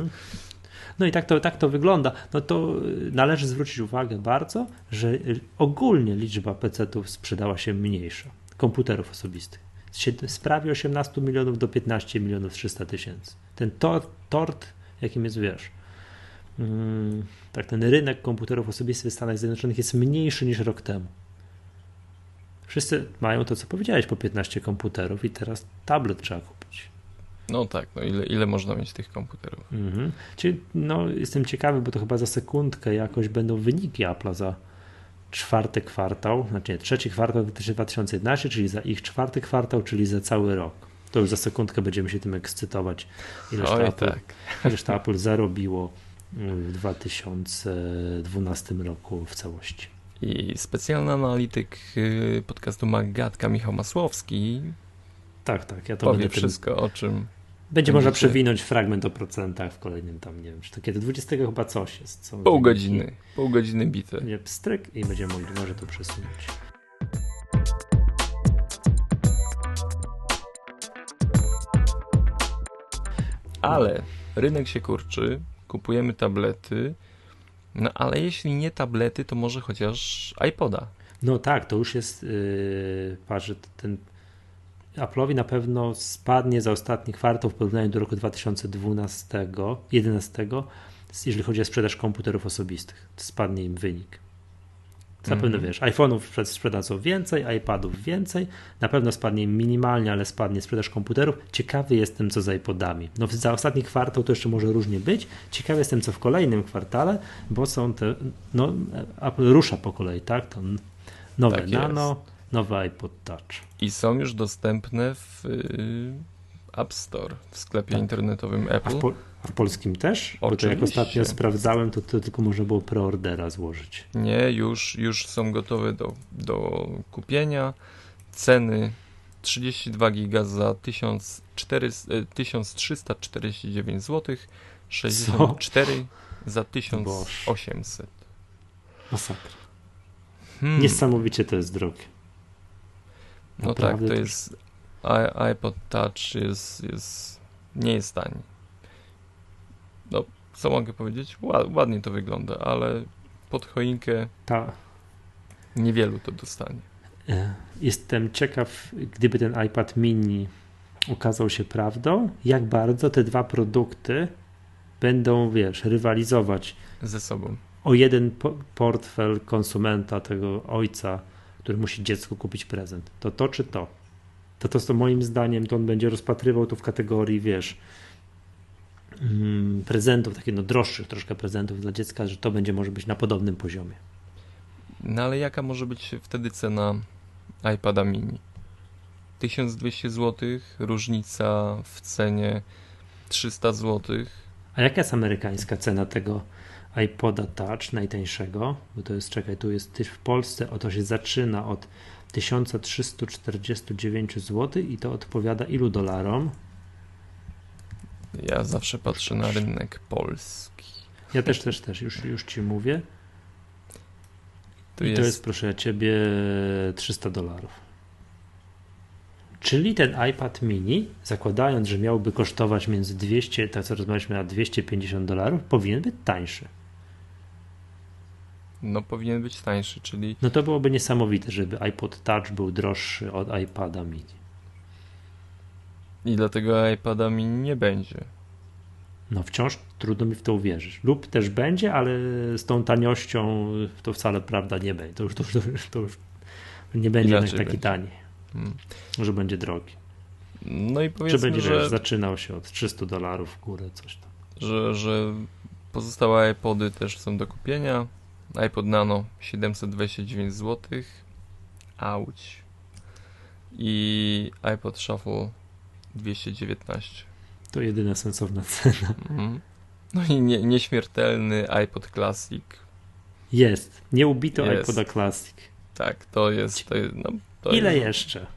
No i tak to, tak to wygląda. No to należy zwrócić uwagę bardzo, że ogólnie liczba PC-ów sprzedała się mniejsza, komputerów osobistych. Z prawie 18 milionów do 15 milionów 300 tysięcy. Ten tort, tort, jakim jest, wiesz, mm, tak ten rynek komputerów osobistych w Stanach Zjednoczonych jest mniejszy niż rok temu. Wszyscy mają to, co powiedziałeś, po 15 komputerów i teraz tablet trzeba. No tak, no ile, ile można mieć tych komputerów? Mhm. Czyli no, jestem ciekawy, bo to chyba za sekundkę jakoś będą wyniki Apple'a za czwarty kwartał, znaczy nie, trzeci kwartał 2011, czyli za ich czwarty kwartał, czyli za cały rok. To już za sekundkę będziemy się tym ekscytować. Ileż Oj, Apple, tak. ileż to Apple zarobiło w 2012 roku w całości. I specjalny analityk y, podcastu Magatka Michał Masłowski tak, tak, ja to powie wszystko tym... o czym będzie można przewinąć fragment o procentach w kolejnym tam, nie wiem, czy to kiedy 20 chyba coś jest. Co pół godziny, pół godziny bite. Będzie pstryk i będziemy mogli może to przesunąć. Ale rynek się kurczy, kupujemy tablety, no ale jeśli nie tablety, to może chociaż iPoda. No tak, to już jest, yy, patrz, ten Apple'owi na pewno spadnie za ostatni kwartał w porównaniu do roku 2012-2011, jeżeli chodzi o sprzedaż komputerów osobistych. Spadnie im wynik. Zapewne mm. wiesz, iPhone'ów sprzedadzą więcej, iPadów więcej, na pewno spadnie im minimalnie, ale spadnie sprzedaż komputerów. Ciekawy jestem, co z iPodami. No za ostatni kwartał to jeszcze może różnie być. Ciekawy jestem, co w kolejnym kwartale, bo są te, no Apple rusza po kolei, tak? To nowe tak Nano, jest nowy iPod Touch. I są już dostępne w y, App Store, w sklepie tak. internetowym Apple. A w, po, a w, polskim też? Oczywiście. Bo to jak ostatnio sprawdzałem, to, to tylko można było preordera złożyć. Nie, już, już są gotowe do, do kupienia. Ceny 32 giga za 1400, 1349 zł, 64 Co? za 1800. Masakra. Hmm. Niesamowicie to jest drogie. No tak, to jest iPod Touch jest, jest nie jest tani. No, co mogę powiedzieć? Ładnie to wygląda, ale pod choinkę Ta. niewielu to dostanie. E, jestem ciekaw, gdyby ten iPad mini okazał się prawdą, jak bardzo te dwa produkty będą, wiesz, rywalizować ze sobą. O jeden portfel konsumenta, tego ojca, który musi dziecku kupić prezent. To to czy to? To to, co moim zdaniem, to on będzie rozpatrywał to w kategorii, wiesz, mm, prezentów, takich no droższych troszkę prezentów dla dziecka, że to będzie może być na podobnym poziomie. No ale jaka może być wtedy cena iPada mini? 1200 zł, różnica w cenie 300 zł. A jaka jest amerykańska cena tego iPoda Touch najtańszego, bo to jest, czekaj, tu jest w Polsce, oto się zaczyna od 1349 zł i to odpowiada ilu dolarom? Ja zawsze patrzę na rynek polski. Ja też, też, też, już, już ci mówię. Tu I jest... to jest, proszę ciebie, 300 dolarów. Czyli ten iPad mini, zakładając, że miałby kosztować między 200, tak co rozmawialiśmy, a 250 dolarów, powinien być tańszy no powinien być tańszy, czyli... No to byłoby niesamowite, żeby iPod Touch był droższy od iPada mini. I dlatego iPada mini nie będzie. No wciąż trudno mi w to uwierzyć. Lub też będzie, ale z tą taniością to wcale prawda nie będzie. To już, to, to, to już nie będzie taki będzie. tani. Hmm. Że będzie drogi. No i powiedzmy, Czy będzie że... Wiesz, zaczynał się od 300 dolarów w górę, coś tam. Że, że pozostałe iPody też są do kupienia. iPod Nano 729 zł. Auć. I iPod Shuffle 219. To jedyna sensowna cena. Mm. No i nie, nieśmiertelny iPod Classic. Jest. Nie ubito jest. iPoda Classic. Tak, to jest. To jest no, to Ile jest, jeszcze?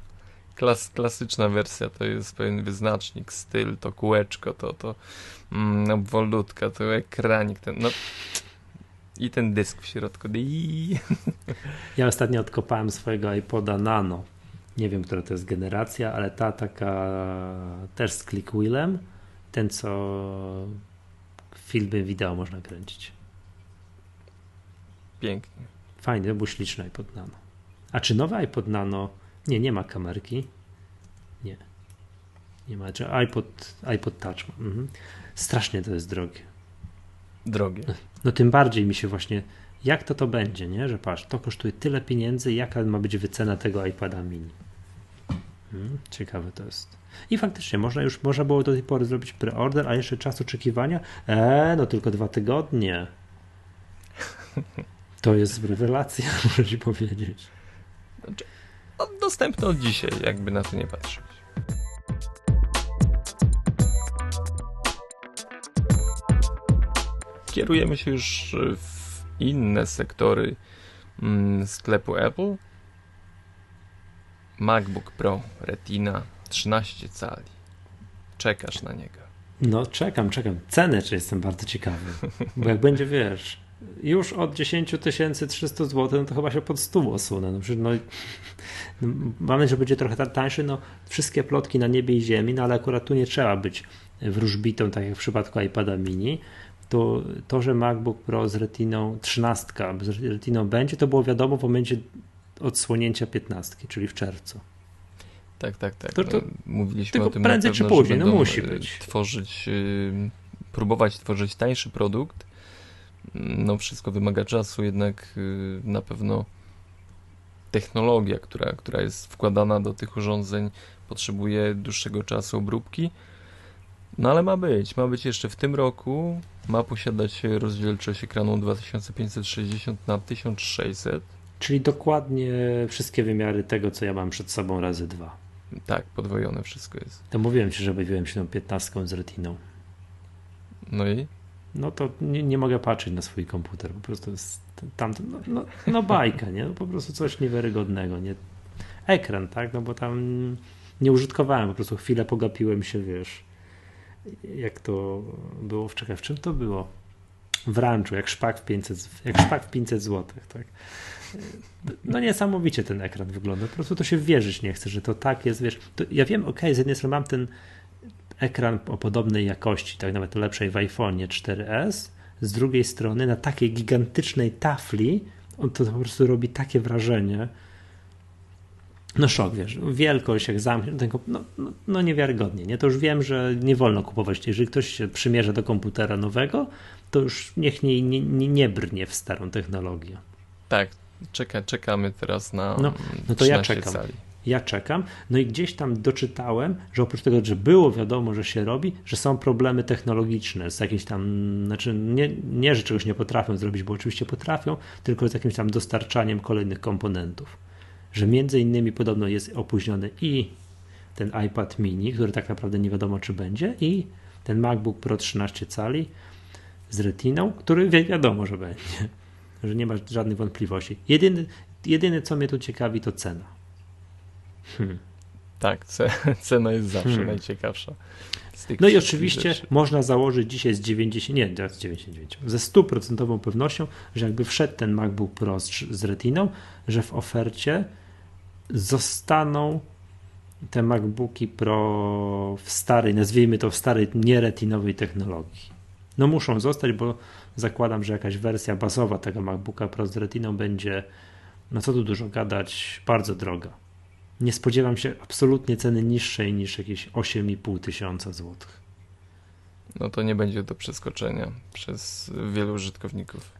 Klas, klasyczna wersja to jest pewien wyznacznik, styl, to kółeczko, to, to mm, obwolutka, to ekranik, ten, no i ten dysk w środku. Ja ostatnio odkopałem swojego iPoda Nano. Nie wiem, która to jest generacja, ale ta taka też z click wheelem. Ten, co filmy wideo można kręcić. Pięknie. Fajny, był śliczny iPod Nano. A czy nowy iPod Nano? Nie, nie ma kamerki. Nie. Nie ma. Czy iPod, iPod Touch. Mhm. Strasznie to jest drogie. Drogie. No tym bardziej mi się właśnie, jak to to będzie, nie? Że patrz, to kosztuje tyle pieniędzy, jaka ma być wycena tego iPada mini. Hmm, ciekawe to jest. I faktycznie można już, można było do tej pory zrobić preorder, a jeszcze czas oczekiwania? Eee, no tylko dwa tygodnie. To jest rewelacja, muszę ci powiedzieć. Znaczy, no, dostępne od dzisiaj, jakby na to nie patrzeć. Kierujemy się już w inne sektory mm, sklepu Apple. MacBook Pro Retina 13 cali. Czekasz na niego. No, czekam, czekam. Cenę, czy jestem bardzo ciekawy. Bo jak będzie, wiesz, już od 10 300 zł, no to chyba się pod stół osunę. No, no, no, mam nadzieję, że będzie trochę tańszy. No, wszystkie plotki na niebie i ziemi, no ale akurat tu nie trzeba być wróżbitą, tak jak w przypadku iPada mini. To, to, że MacBook Pro z Retiną 13, z Retiną będzie, to było wiadomo w momencie odsłonięcia 15, czyli w czerwcu. Tak, tak, tak. To, to Mówiliśmy tylko o tym prędzej pewno, czy później, no musi być. Tworzyć, yy, próbować tworzyć tańszy produkt. No wszystko wymaga czasu, jednak yy, na pewno technologia, która, która jest wkładana do tych urządzeń potrzebuje dłuższego czasu obróbki. No ale ma być, ma być jeszcze w tym roku, ma posiadać rozdzielczość ekranu 2560 na 1600 Czyli dokładnie wszystkie wymiary tego, co ja mam przed sobą razy dwa. Tak, podwojone wszystko jest. To mówiłem ci, że bawiłem się tą 15 z retiną. No i? No to nie, nie mogę patrzeć na swój komputer, po prostu jest tam, no, no, no bajka, nie? No po prostu coś niewiarygodnego, nie? Ekran, tak? No bo tam nie użytkowałem, po prostu chwilę pogapiłem się, wiesz, jak to było w Czechach. W czym to było? W ranczu, jak szpak w 500, jak szpak w 500 zł, tak? no niesamowicie ten ekran wygląda. Po prostu to się wierzyć nie chce, że to tak jest, wiesz. ja wiem, ok, z jednej strony mam ten ekran o podobnej jakości, tak nawet lepszej w iPhone'ie 4S, z drugiej strony na takiej gigantycznej tafli on to, to po prostu robi takie wrażenie, no szok, wiesz, wielkość jak zamknie, no, no, no niewiarygodnie, nie? To już wiem, że nie wolno kupować, jeżeli ktoś się przymierza do komputera nowego, to już niech nie, nie, nie brnie w starą technologię. Tak, Czeka, czekamy teraz na. No, no to ja czekam. Ja czekam. No i gdzieś tam doczytałem, że oprócz tego, że było wiadomo, że się robi, że są problemy technologiczne z jakimś tam, znaczy nie, nie że czegoś nie potrafią zrobić, bo oczywiście potrafią, tylko z jakimś tam dostarczaniem kolejnych komponentów. Że między innymi podobno jest opóźniony i ten iPad mini, który tak naprawdę nie wiadomo czy będzie, i ten MacBook Pro 13 cali z retiną, który wiadomo, że będzie że nie ma żadnych wątpliwości. Jedyny, jedyne, co mnie tu ciekawi, to cena. Hmm. Tak, cena jest zawsze hmm. najciekawsza. No i oczywiście rzeczy. można założyć dzisiaj z 90, nie, z 99, ze stuprocentową pewnością, że jakby wszedł ten MacBook Pro z, z Retiną, że w ofercie zostaną te MacBooki Pro w starej, nazwijmy to w starej, nieretinowej technologii. No muszą zostać, bo zakładam, że jakaś wersja bazowa tego MacBooka Pro z Retiną będzie, no co tu dużo gadać, bardzo droga. Nie spodziewam się absolutnie ceny niższej niż jakieś 8,5 tysiąca złotych. No to nie będzie do przeskoczenia przez wielu użytkowników.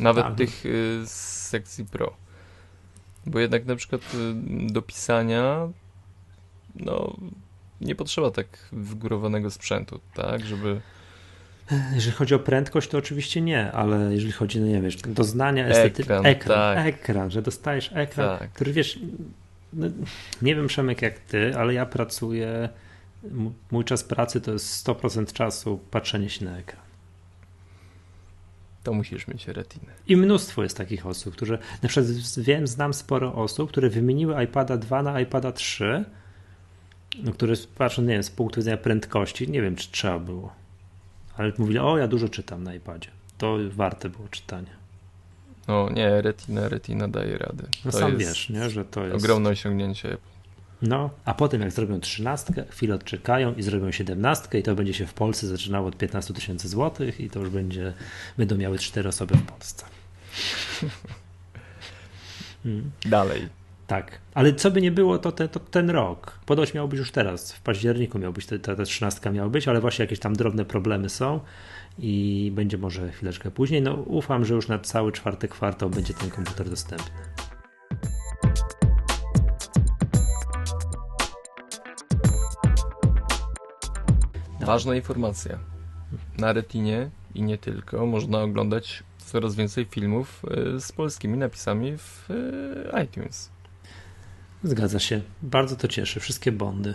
Nawet tak. tych y, z sekcji Pro. Bo jednak na przykład y, do pisania no nie potrzeba tak wygórowanego sprzętu, tak, żeby jeżeli chodzi o prędkość, to oczywiście nie, ale jeżeli chodzi, no nie wiesz, doznania estetyczne, ekran, ekran, tak. ekran, że dostajesz ekran, tak. który wiesz, no, nie wiem Przemek jak ty, ale ja pracuję, mój czas pracy to jest 100% czasu patrzenie się na ekran. To musisz mieć retinę. I mnóstwo jest takich osób, które, na przykład wiem, znam sporo osób, które wymieniły iPada 2 na iPada 3, no, które patrząc, nie wiem, z punktu widzenia prędkości, nie wiem, czy trzeba było ale mówili, o ja dużo czytam na iPadzie. To warte było czytania. No nie, Retina, Retina daje radę. No to sam wiesz, nie, że to jest... Ogromne osiągnięcie. No, a potem jak zrobią trzynastkę, chwilę odczekają i zrobią siedemnastkę i to będzie się w Polsce zaczynało od 15 tysięcy złotych i to już będzie, będą miały cztery osoby w Polsce. Hmm. Dalej. Tak, ale co by nie było, to, te, to ten rok. Podoć miał być już teraz, w październiku miał być, ta trzynastka miała być, ale właśnie jakieś tam drobne problemy są i będzie może chwileczkę później. No ufam, że już na cały czwarty kwartał będzie ten komputer dostępny. Ważna informacja. Na Retinie i nie tylko można oglądać coraz więcej filmów e, z polskimi napisami w e, iTunes. Zgadza się. Bardzo to cieszy. Wszystkie bondy.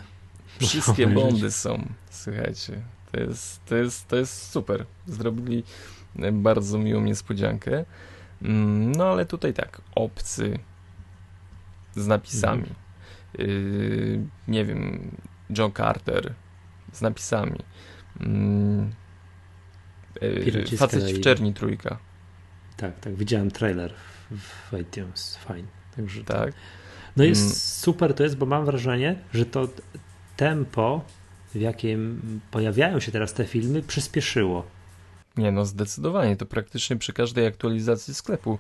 Wszystkie bondy są. Słuchajcie, to jest, to, jest, to jest super. Zrobili bardzo miłą niespodziankę. Mm, no ale tutaj tak, obcy z napisami. Yy, nie wiem, John Carter z napisami. Yy, facet w czerni trójka. Tak, tak, widziałem trailer w iTunes. Fajnie. Także tak. tak. No jest mm. super to jest, bo mam wrażenie, że to tempo, w jakim pojawiają się teraz te filmy, przyspieszyło. Nie, no zdecydowanie. To praktycznie przy każdej aktualizacji sklepu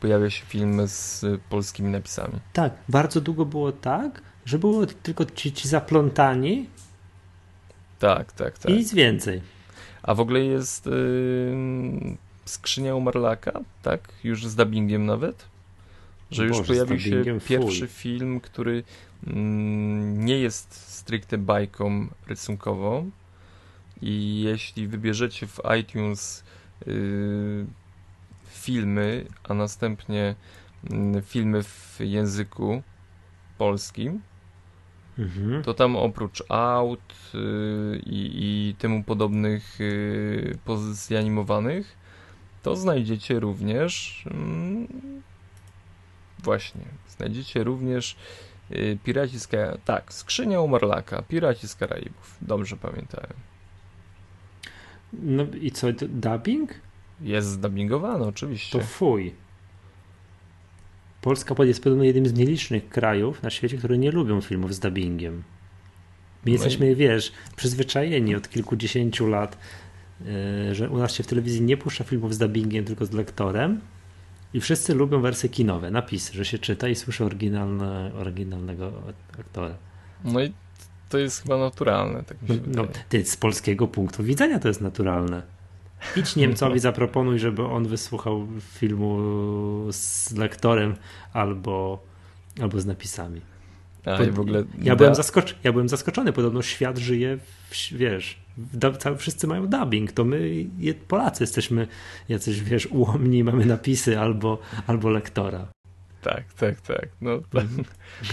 pojawia się film z polskimi napisami. Tak, bardzo długo było tak, że było tylko ci, ci zaplątani. Tak, tak, tak. I nic więcej. A w ogóle jest yy, skrzynia Umarlaka, tak? Już z dubbingiem nawet? Że już Boże, pojawił się pierwszy film, który mm, nie jest stricte bajką rysunkową i jeśli wybierzecie w iTunes y, filmy, a następnie filmy w języku polskim, mhm. to tam oprócz aut y, i temu podobnych y, pozycji animowanych, to znajdziecie również mm, Właśnie. Znajdziecie również y, Piraci z Karaibów. Tak, Skrzynia Umarlaka, Piraci z Karaibów. Dobrze pamiętałem. No i co, dubbing? Jest zdubbingowany, oczywiście. To fuj. Polska jest pewnie jednym z nielicznych krajów na świecie, które nie lubią filmów z dubbingiem. My no jesteśmy, wiesz, przyzwyczajeni od kilkudziesięciu lat, y, że u nas się w telewizji nie puszcza filmów z dubbingiem, tylko z lektorem. I wszyscy lubią wersje kinowe, napisy, że się czyta i słyszy oryginalne, oryginalnego aktora. No i to jest chyba naturalne. Tak mi się no, ty, z polskiego punktu widzenia to jest naturalne. Idź Niemcowi, zaproponuj, żeby on wysłuchał filmu z lektorem albo, albo z napisami. A, w ogóle ja, byłem zaskoczony, ja byłem zaskoczony. Podobno świat żyje, w, wiesz, w, wszyscy mają dubbing, to my Polacy jesteśmy jacyś, wiesz, ułomni, mamy napisy albo, albo lektora. Tak, tak, tak. No, tak. no.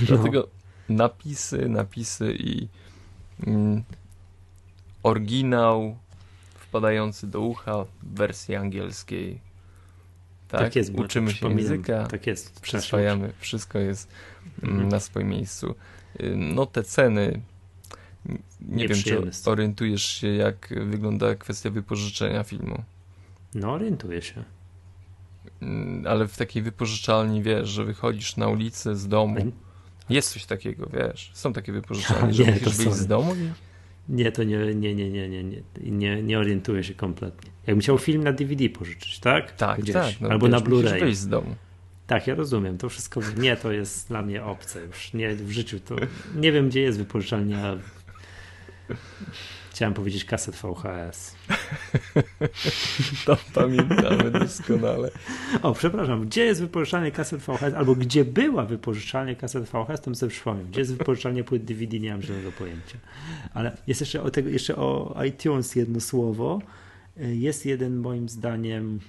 Dlatego napisy, napisy i mm, oryginał wpadający do ucha w wersji angielskiej. Tak, tak jest. Uczymy się języka, tak jest. przyswajamy, wszystko jest mhm. na swoim miejscu. Y, no te ceny, nie wiem, czy orientujesz się, jak wygląda kwestia wypożyczenia filmu. No, orientuję się. Mm, ale w takiej wypożyczalni, wiesz, że wychodzisz na ulicę z domu. Jest coś takiego, wiesz. Są takie wypożyczalnie, że musisz wyjść z domu i... Nie, to nie, nie, nie, nie, nie, nie, nie, orientuję się kompletnie. Jakbym chciał film na DVD pożyczyć, tak? Tak, Gdzieś. tak. No, Albo wiesz, na Blu-ray. wyjść z domu. Tak, ja rozumiem. To wszystko. Nie, to jest dla mnie obce już. Nie, w życiu to. Nie wiem, gdzie jest wypożyczalnia. Chciałem powiedzieć kaset VHS. to pamiętamy doskonale. O, przepraszam, gdzie jest wypożyczalnie kaset VHS, albo gdzie była wypożyczalnia kaset VHS, to bym sobie przypomniał. Gdzie jest wypożyczalnia płyt DVD, nie mam żadnego pojęcia. Ale jest jeszcze o, tego, jeszcze o iTunes jedno słowo. Jest jeden moim zdaniem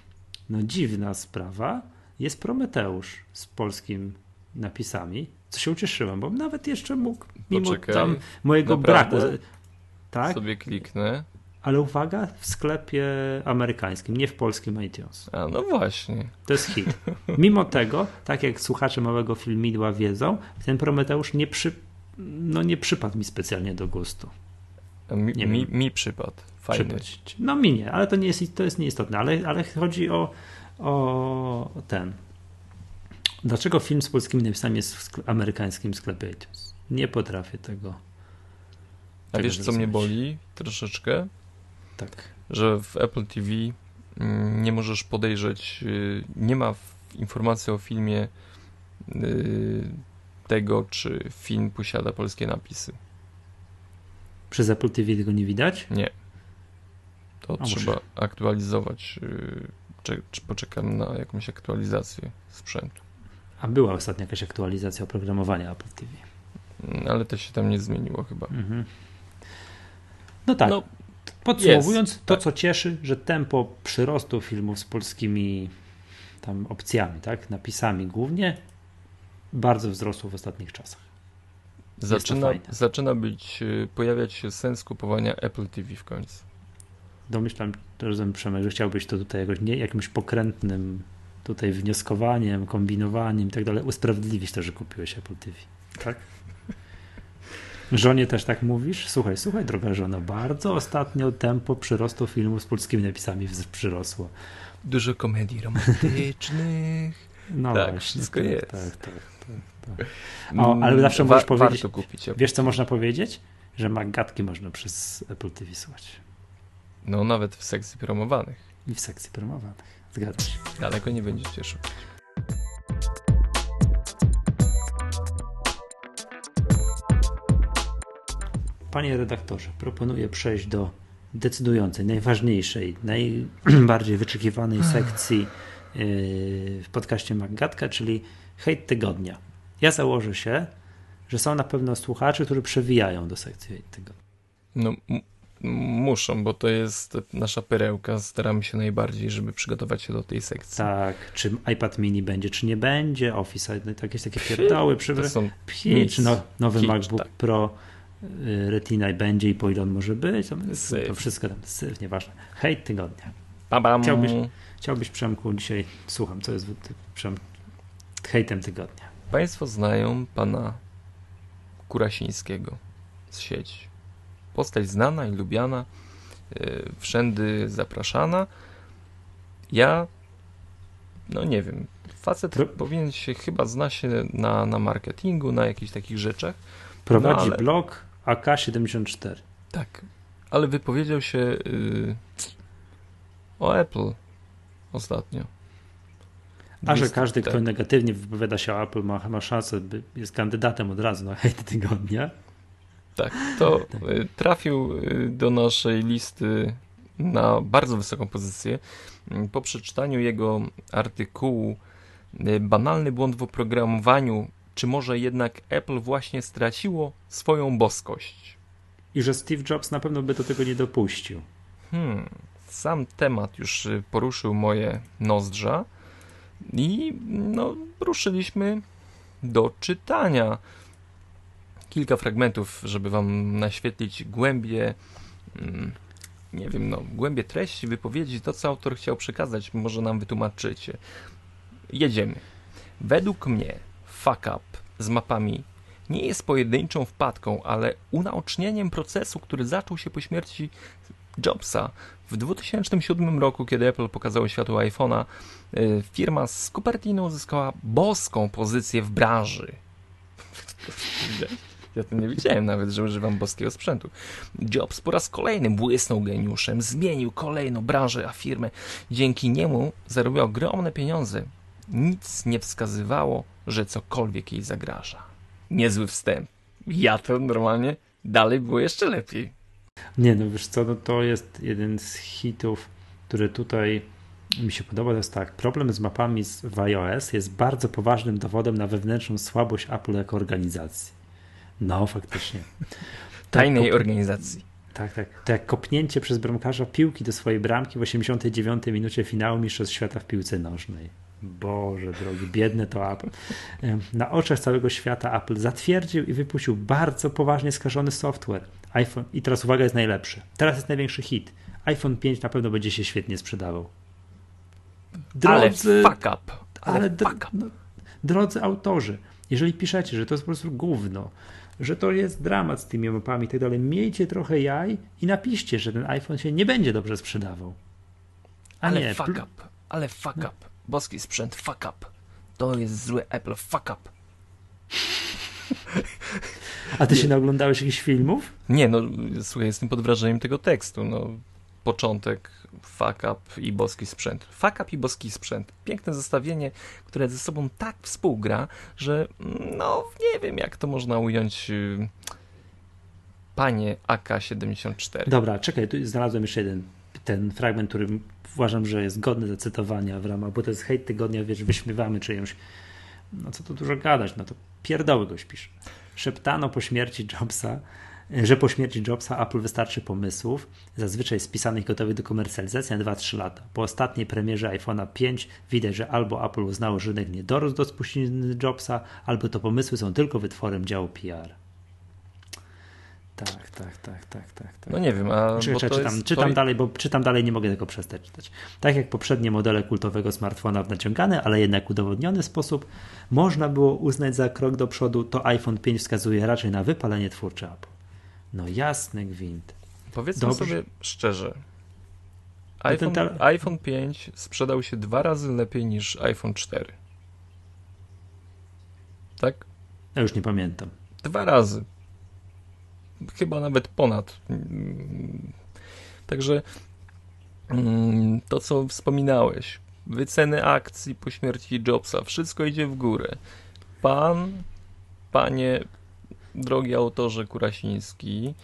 no dziwna sprawa. Jest Prometeusz z polskim napisami, co się ucieszyłem, bo nawet jeszcze mógł, mimo Poczekaj, tam mojego braku. Tak? Sobie kliknę. Ale uwaga, w sklepie amerykańskim, nie w polskim iTunes. A no właśnie. To jest hit. Mimo tego, tak jak słuchacze małego filmidła wiedzą, ten Prometeusz nie, przy, no nie przypadł mi specjalnie do gustu. Mi, nie mi, mi przypadł. Fajny. No mi nie, ale to, nie jest, to jest nieistotne. Ale, ale chodzi o, o ten. Dlaczego film z polskimi napisami jest w amerykańskim sklepie iTunes? Nie potrafię tego. A wiesz, co mnie boli troszeczkę? Tak. Że w Apple TV mm, nie możesz podejrzeć, y, nie ma informacji o filmie y, tego, czy film posiada polskie napisy. Przez Apple TV tego nie widać? Nie. To A trzeba muszę. aktualizować. Y, czy, czy poczekam na jakąś aktualizację sprzętu. A była ostatnio jakaś aktualizacja oprogramowania Apple TV. Mm, ale to się tam nie zmieniło chyba. Mhm. No tak. No, Podsumowując, jest, to tak. co cieszy, że tempo przyrostu filmów z polskimi tam opcjami, tak, napisami głównie, bardzo wzrosło w ostatnich czasach. Zaczyna, zaczyna być, y, pojawiać się sens kupowania Apple TV w końcu. Domyślam, że Przemek, że chciałbyś to tutaj jakoś, nie, jakimś pokrętnym tutaj wnioskowaniem, kombinowaniem i tak dalej usprawiedliwić to, że kupiłeś Apple TV. Tak? Żonie też tak mówisz? Słuchaj, słuchaj, droga żono, bardzo ostatnio tempo przyrostu filmów z polskimi napisami przyrosło. Dużo komedii romantycznych. No tak, właśnie, wszystko tak, jest. Tak, tak, tak, tak. O, ale zawsze Wa możesz powiedzieć, kupić, wiesz co można powiedzieć? Że magatki można przez Apple TV słuchać. No nawet w sekcji promowanych. I w sekcji promowanych. Zgadza się. Daleko nie będziesz cieszył. Panie redaktorze, proponuję przejść do decydującej, najważniejszej, najbardziej wyczekiwanej sekcji yy, w podcaście Magatka, czyli hejt tygodnia. Ja założę się, że są na pewno słuchacze, którzy przewijają do sekcji hejt tygodnia. No, muszą, bo to jest nasza perełka. Staramy się najbardziej, żeby przygotować się do tej sekcji. Tak, czy iPad mini będzie, czy nie będzie, Office, no, jakieś takie pierdoły, przy... to są czy no, nowy MacBook tak. Pro Retina będzie i po ile on może być, to, to wszystko tam, syf, nieważne. Hejt tygodnia. Bam, Chciałbyś, chciałbyś, Przemku, dzisiaj, słucham, co jest Przem, hejtem tygodnia. Państwo znają pana Kurasińskiego z sieci postać znana i lubiana, yy, wszędy zapraszana. Ja, no nie wiem, facet Pro... powinien się chyba zna się na, na marketingu, na jakichś takich rzeczach. Prowadzi no, ale... blog AK74. Tak, ale wypowiedział się yy, o Apple ostatnio. A że każdy, tak. kto negatywnie wypowiada się o Apple, ma, ma szansę, by jest kandydatem od razu na hejt tygodnia. Tak, to tak. Y, trafił y, do naszej listy na bardzo wysoką pozycję. Mm, po przeczytaniu jego artykułu y, Banalny błąd w oprogramowaniu, czy może jednak Apple właśnie straciło swoją boskość? I że Steve Jobs na pewno by do tego nie dopuścił. Hmm, sam temat już poruszył moje nozdrza i no, ruszyliśmy do czytania kilka fragmentów, żeby wam naświetlić głębie, mm, nie wiem, no, głębie treści, wypowiedzi, to co autor chciał przekazać, może nam wytłumaczycie. Jedziemy. Według mnie fuck up z mapami nie jest pojedynczą wpadką, ale unaocznieniem procesu, który zaczął się po śmierci Jobsa. W 2007 roku, kiedy Apple pokazało światu iPhone'a, y, firma z Cupertino uzyskała boską pozycję w branży. Ja to nie wiedziałem nawet, że używam boskiego sprzętu. Jobs po raz kolejny błysnął geniuszem, zmienił kolejną branżę, a firmę. Dzięki niemu zarobił ogromne pieniądze. Nic nie wskazywało, że cokolwiek jej zagraża. Niezły wstęp. Ja to normalnie dalej było jeszcze lepiej. Nie, no wiesz co, no to jest jeden z hitów, który tutaj mi się podoba, to jest tak, problem z mapami w iOS jest bardzo poważnym dowodem na wewnętrzną słabość Apple jako organizacji. No, faktycznie. Tajnej tak, organizacji. Tak, tak. To jak kopnięcie przez bramkarza piłki do swojej bramki w 89 minucie finału Mistrzostw Świata w piłce nożnej. Boże drogi, biedne to Apple. Na oczach całego świata Apple zatwierdził i wypuścił bardzo poważnie skażony software. iPhone, i teraz uwaga, jest najlepszy. Teraz jest największy hit. iPhone 5 na pewno będzie się świetnie sprzedawał. Drodzy, ale fuck up. Ale, ale fuck up. No, drodzy autorzy, jeżeli piszecie, że to jest po prostu gówno, że to jest dramat z tymi mapami i tak dalej, miejcie trochę jaj i napiszcie, że ten iPhone się nie będzie dobrze sprzedawał. A ale nie, fuck up. Ale fuck no. up boski sprzęt, fuck up. To jest zły Apple, fuck up. A ty się naoglądałeś jakichś filmów? Nie, no słuchaj, jestem pod wrażeniem tego tekstu. No, początek, fuck up i boski sprzęt. Fuck up i boski sprzęt. Piękne zestawienie, które ze sobą tak współgra, że no nie wiem, jak to można ująć. Y, panie AK-74. Dobra, czekaj, tu znalazłem jeszcze jeden ten fragment, który uważam, że jest godny zacytowania w ramach, bo to jest hejt tygodnia, wiesz, wyśmiewamy czyjąś, no co tu dużo gadać, no to pierdoły goś pisze. Szeptano po śmierci Jobsa, że po śmierci Jobsa Apple wystarczy pomysłów, zazwyczaj spisanych gotowych do komercjalizacji na 2-3 lata. Po ostatniej premierze iPhone'a 5 widać, że albo Apple uznało, że rynek nie dorósł do spuścizny Jobsa, albo to pomysły są tylko wytworem działu PR. Tak, tak, tak, tak, tak. tak. No nie wiem, a. Czy, czy, czytam, jest... czytam dalej, bo czytam dalej, nie mogę tego przestać czytać. Tak jak poprzednie modele kultowego smartfona w naciągany, ale jednak udowodniony sposób, można było uznać za krok do przodu, to iPhone 5 wskazuje raczej na wypalenie twórcze Apple. No jasny gwint. Powiedzmy Dobrze. sobie szczerze. iPhone, ta... iPhone 5 sprzedał się dwa razy lepiej niż iPhone 4. Tak? Ja już nie pamiętam. Dwa razy chyba nawet ponad. Także mm, to, co wspominałeś, wyceny akcji po śmierci Jobsa, wszystko idzie w górę. Pan, panie, drogi autorze Kurasiński,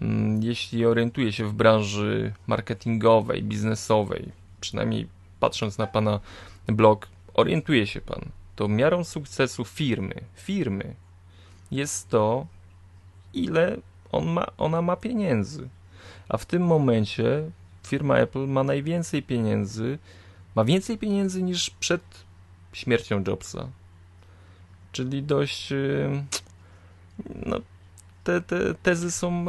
mm, jeśli orientuje się w branży marketingowej, biznesowej, przynajmniej patrząc na pana blog, orientuje się pan, to miarą sukcesu firmy, firmy jest to, ile on ma, ona ma pieniędzy. A w tym momencie firma Apple ma najwięcej pieniędzy, ma więcej pieniędzy niż przed śmiercią Jobsa. Czyli dość. Y, no, te, te tezy są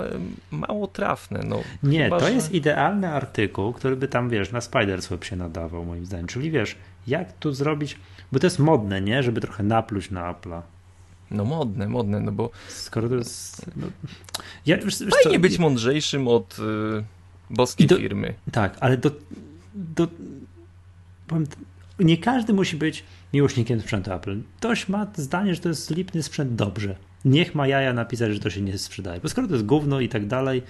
mało trafne. No, nie, chyba, to że... jest idealny artykuł, który by tam, wiesz, na Spidersweb się nadawał, moim zdaniem. Czyli wiesz, jak tu zrobić, bo to jest modne, nie? Żeby trochę napluć na Apple'a. No modne, modne, no bo... Skoro to jest... No... Ja, wiesz, wiesz Fajnie co, być mądrzejszym od y, boskiej do, firmy. Tak, ale do... do powiem, nie każdy musi być miłośnikiem sprzętu Apple. Ktoś ma zdanie, że to jest lipny sprzęt dobrze. Niech ma jaja napisać, że to się nie sprzedaje. Bo skoro to jest gówno i tak dalej,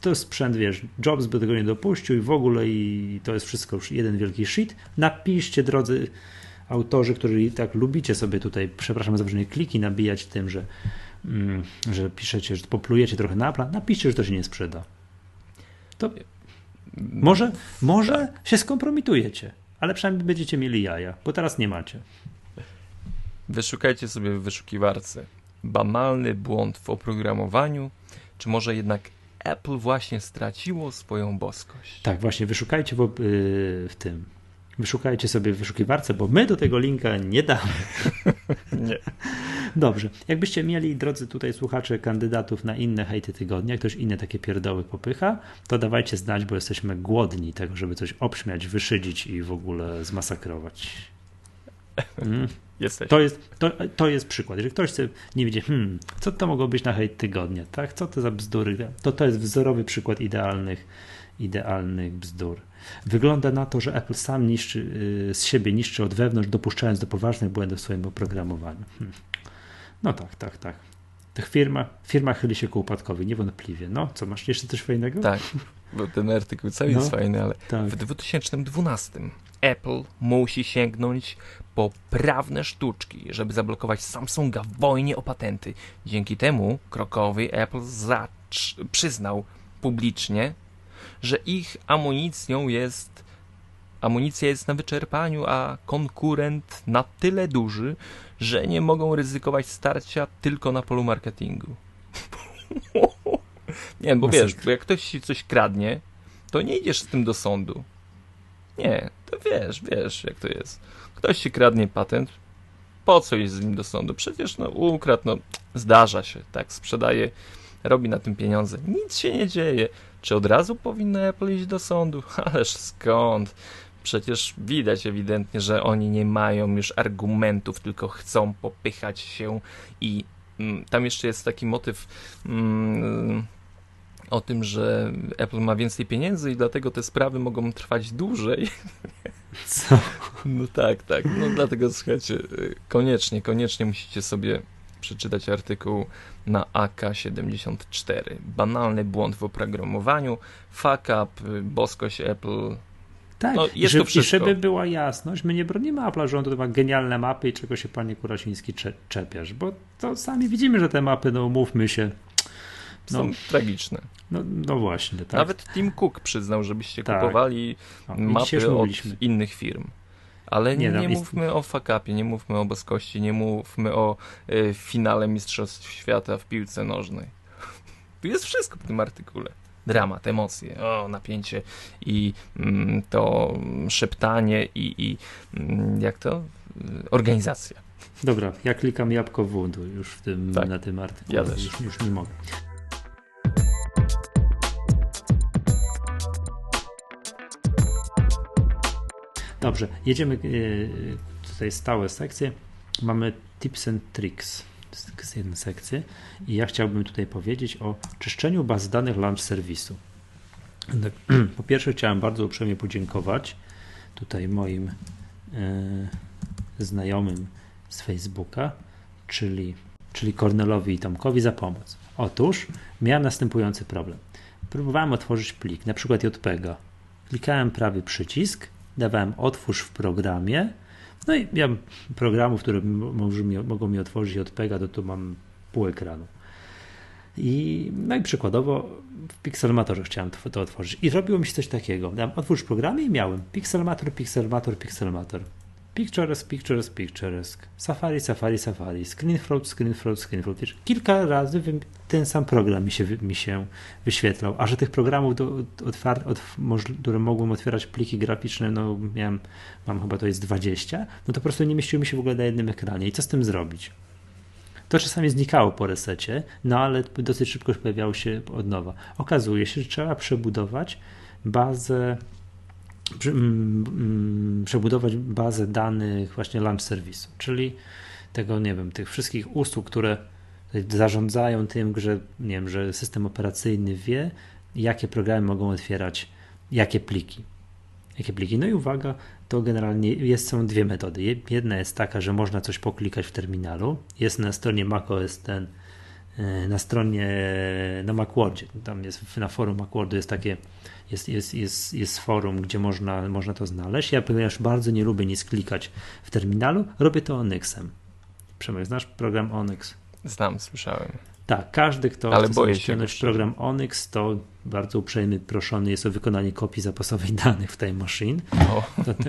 to jest sprzęt, wiesz, Jobs by tego nie dopuścił i w ogóle i to jest wszystko już jeden wielki shit. Napiszcie, drodzy autorzy, którzy tak lubicie sobie tutaj, przepraszam za wrażenie, kliki nabijać tym, że, mm, że piszecie, że poplujecie trochę na Apple, napiszcie, że to się nie sprzeda. To może, może się skompromitujecie, ale przynajmniej będziecie mieli jaja, bo teraz nie macie. Wyszukajcie sobie w wyszukiwarce banalny błąd w oprogramowaniu, czy może jednak Apple właśnie straciło swoją boskość. Tak, właśnie wyszukajcie w, w tym Wyszukajcie sobie w wyszukiwarce, bo my do tego linka nie damy. nie. Dobrze. Jakbyście mieli, drodzy tutaj słuchacze, kandydatów na inne hejty tygodnia, ktoś inne takie pierdoły popycha, to dawajcie znać, bo jesteśmy głodni tego, żeby coś obśmiać, wyszydzić i w ogóle zmasakrować. Mm. Jesteś. To jest, to, to jest przykład. Jeżeli ktoś chce, nie widzi, hmm, co to mogło być na hejt tygodnia, tak? Co to za bzdury? To to jest wzorowy przykład idealnych, idealnych bzdur. Wygląda na to, że Apple sam niszczy, y, z siebie niszczy od wewnątrz, dopuszczając do poważnych błędów w swoim oprogramowaniu. Hmm. No tak, tak, tak. Tak firma, firma chyli się ku upadkowi, niewątpliwie. No, co, masz jeszcze coś fajnego? Tak, bo ten artykuł cały no, jest fajny, ale tak. w 2012 Apple musi sięgnąć po prawne sztuczki, żeby zablokować Samsunga w wojnie o patenty. Dzięki temu krokowy Apple przyznał publicznie, że ich amunicją jest amunicja jest na wyczerpaniu, a konkurent na tyle duży, że nie mogą ryzykować starcia tylko na polu marketingu. nie, bo wiesz, bo jak ktoś ci coś kradnie, to nie idziesz z tym do sądu. Nie, to wiesz, wiesz jak to jest. Ktoś ci kradnie patent, po co iść z nim do sądu? Przecież no ukradł, no zdarza się, tak, sprzedaje, robi na tym pieniądze. Nic się nie dzieje. Czy od razu powinno Apple iść do sądu? Ależ skąd? Przecież widać ewidentnie, że oni nie mają już argumentów, tylko chcą popychać się i mm, tam jeszcze jest taki motyw mm, o tym, że Apple ma więcej pieniędzy i dlatego te sprawy mogą trwać dłużej. Co? No tak, tak. No dlatego słuchajcie, koniecznie, koniecznie musicie sobie przeczytać artykuł na AK74. Banalny błąd w oprogramowaniu, fuck up, boskość Apple. Tak, no, jest żeby, to wszystko. i żeby była jasność, my nie bronimy Apple'a, że on ma genialne mapy i czego się panie Kurasiński czepiasz, bo to sami widzimy, że te mapy, no umówmy się, no, są tragiczne. No, no właśnie, tak. Nawet Tim Cook przyznał, żebyście tak. kupowali no, mapy od innych firm. Ale nie, nie, nie mówmy o fakapie, nie mówmy o boskości, nie mówmy o y, finale Mistrzostw Świata w piłce nożnej. Tu jest wszystko w tym artykule. Dramat, emocje, o, napięcie i mm, to szeptanie i, i mm, jak to? Organizacja. Dobra, ja klikam jabłko w już w tym, tak. na tym artykule. Ja już, już nie mogę. Dobrze, jedziemy e, tutaj stałe sekcje. Mamy tips and tricks. Jest jedna sekcja. I ja chciałbym tutaj powiedzieć o czyszczeniu baz danych launch serwisu. Tak, po pierwsze chciałem bardzo uprzejmie podziękować tutaj moim e, znajomym z Facebooka, czyli, czyli Kornelowi i Tomkowi za pomoc. Otóż miałem następujący problem. Próbowałem otworzyć plik, na przykład JPEGA. Klikałem prawy przycisk, dawałem otwórz w programie. No i ja programów, które mogą mi otworzyć JPEGa, to tu mam pół ekranu. I, no i przykładowo w Pixelmatorze chciałem to, to otworzyć. I robiło mi się coś takiego. Dałem otwórz w programie i miałem Pixelmator, Pixelmator, Pixelmator. Pictures, Pictures, Pictures, Safari, Safari, Safari, ScreenFloat, ScreenFloat, ScreenFloat. Kilka razy ten sam program mi się, mi się wyświetlał, a że tych programów, do, otwar, od, które mogłem otwierać pliki graficzne, no miałem, mam chyba to jest 20, no to po prostu nie mieściły mi się w ogóle na jednym ekranie. I co z tym zrobić? To czasami znikało po resecie, no ale dosyć szybko pojawiało się od nowa. Okazuje się, że trzeba przebudować bazę przebudować bazę danych właśnie launch serwisu, czyli tego, nie wiem, tych wszystkich usług, które zarządzają tym, że, nie wiem, że system operacyjny wie, jakie programy mogą otwierać, jakie pliki. Jakie pliki. No i uwaga, to generalnie jest, są dwie metody. Jedna jest taka, że można coś poklikać w terminalu. Jest na stronie macOS ten, e, na stronie, na Macwordzie, tam jest na forum Macwordu jest takie jest, jest, jest, jest forum, gdzie można, można to znaleźć. Ja, ponieważ bardzo nie lubię nic klikać w terminalu, robię to Onyxem. Przemek, znasz program Onyx? Znam, słyszałem. Tak, każdy, kto Ale chce ściągnąć program Onyx, to bardzo uprzejmy proszony jest o wykonanie kopii zapasowej danych w Time Machine. O, do,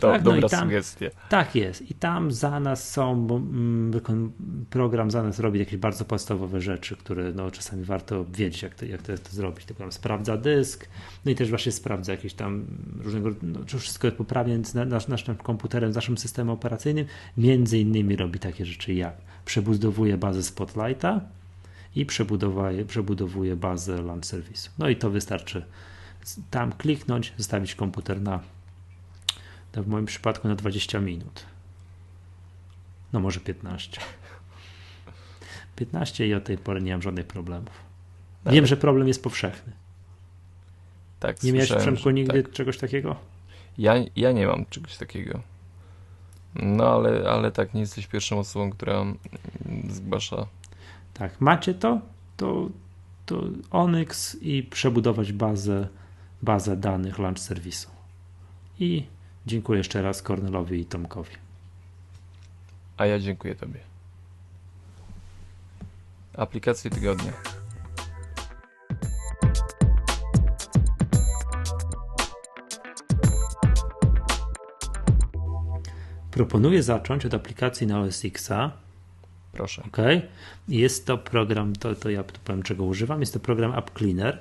tak, dobra no tam, sugestia. Tak jest. I tam za nas są, bo mm, program za nas robi jakieś bardzo podstawowe rzeczy, które no, czasami warto wiedzieć, jak to, jak to, to zrobić. Tylko sprawdza dysk, no i też właśnie sprawdza jakieś tam różnego, no, czy wszystko jest poprawnie z nasz, naszym komputerem, z naszym systemem operacyjnym. Między innymi robi takie rzeczy jak przebudowuje bazę Spotlighta, i przebudowuje, przebudowuje bazę launch serwisu. No i to wystarczy tam kliknąć, zostawić komputer na, w moim przypadku na 20 minut. No może 15. 15 i od tej pory nie mam żadnych problemów. Nawet. Wiem, że problem jest powszechny. Tak, nie miałeś Przemku nigdy tak. czegoś takiego? Ja, ja nie mam czegoś takiego. No ale, ale tak, nie jesteś pierwszą osobą, która zgłasza tak, macie to, to, to Onyx i przebudować bazę, bazę danych launch serwisu. I Dziękuję jeszcze raz Kornelowi i Tomkowi. A ja dziękuję Tobie. Aplikacje tygodnia. Proponuję zacząć od aplikacji na OS Xa. Proszę. Ok. Jest to program, to, to ja tu powiem czego używam. Jest to program App Cleaner.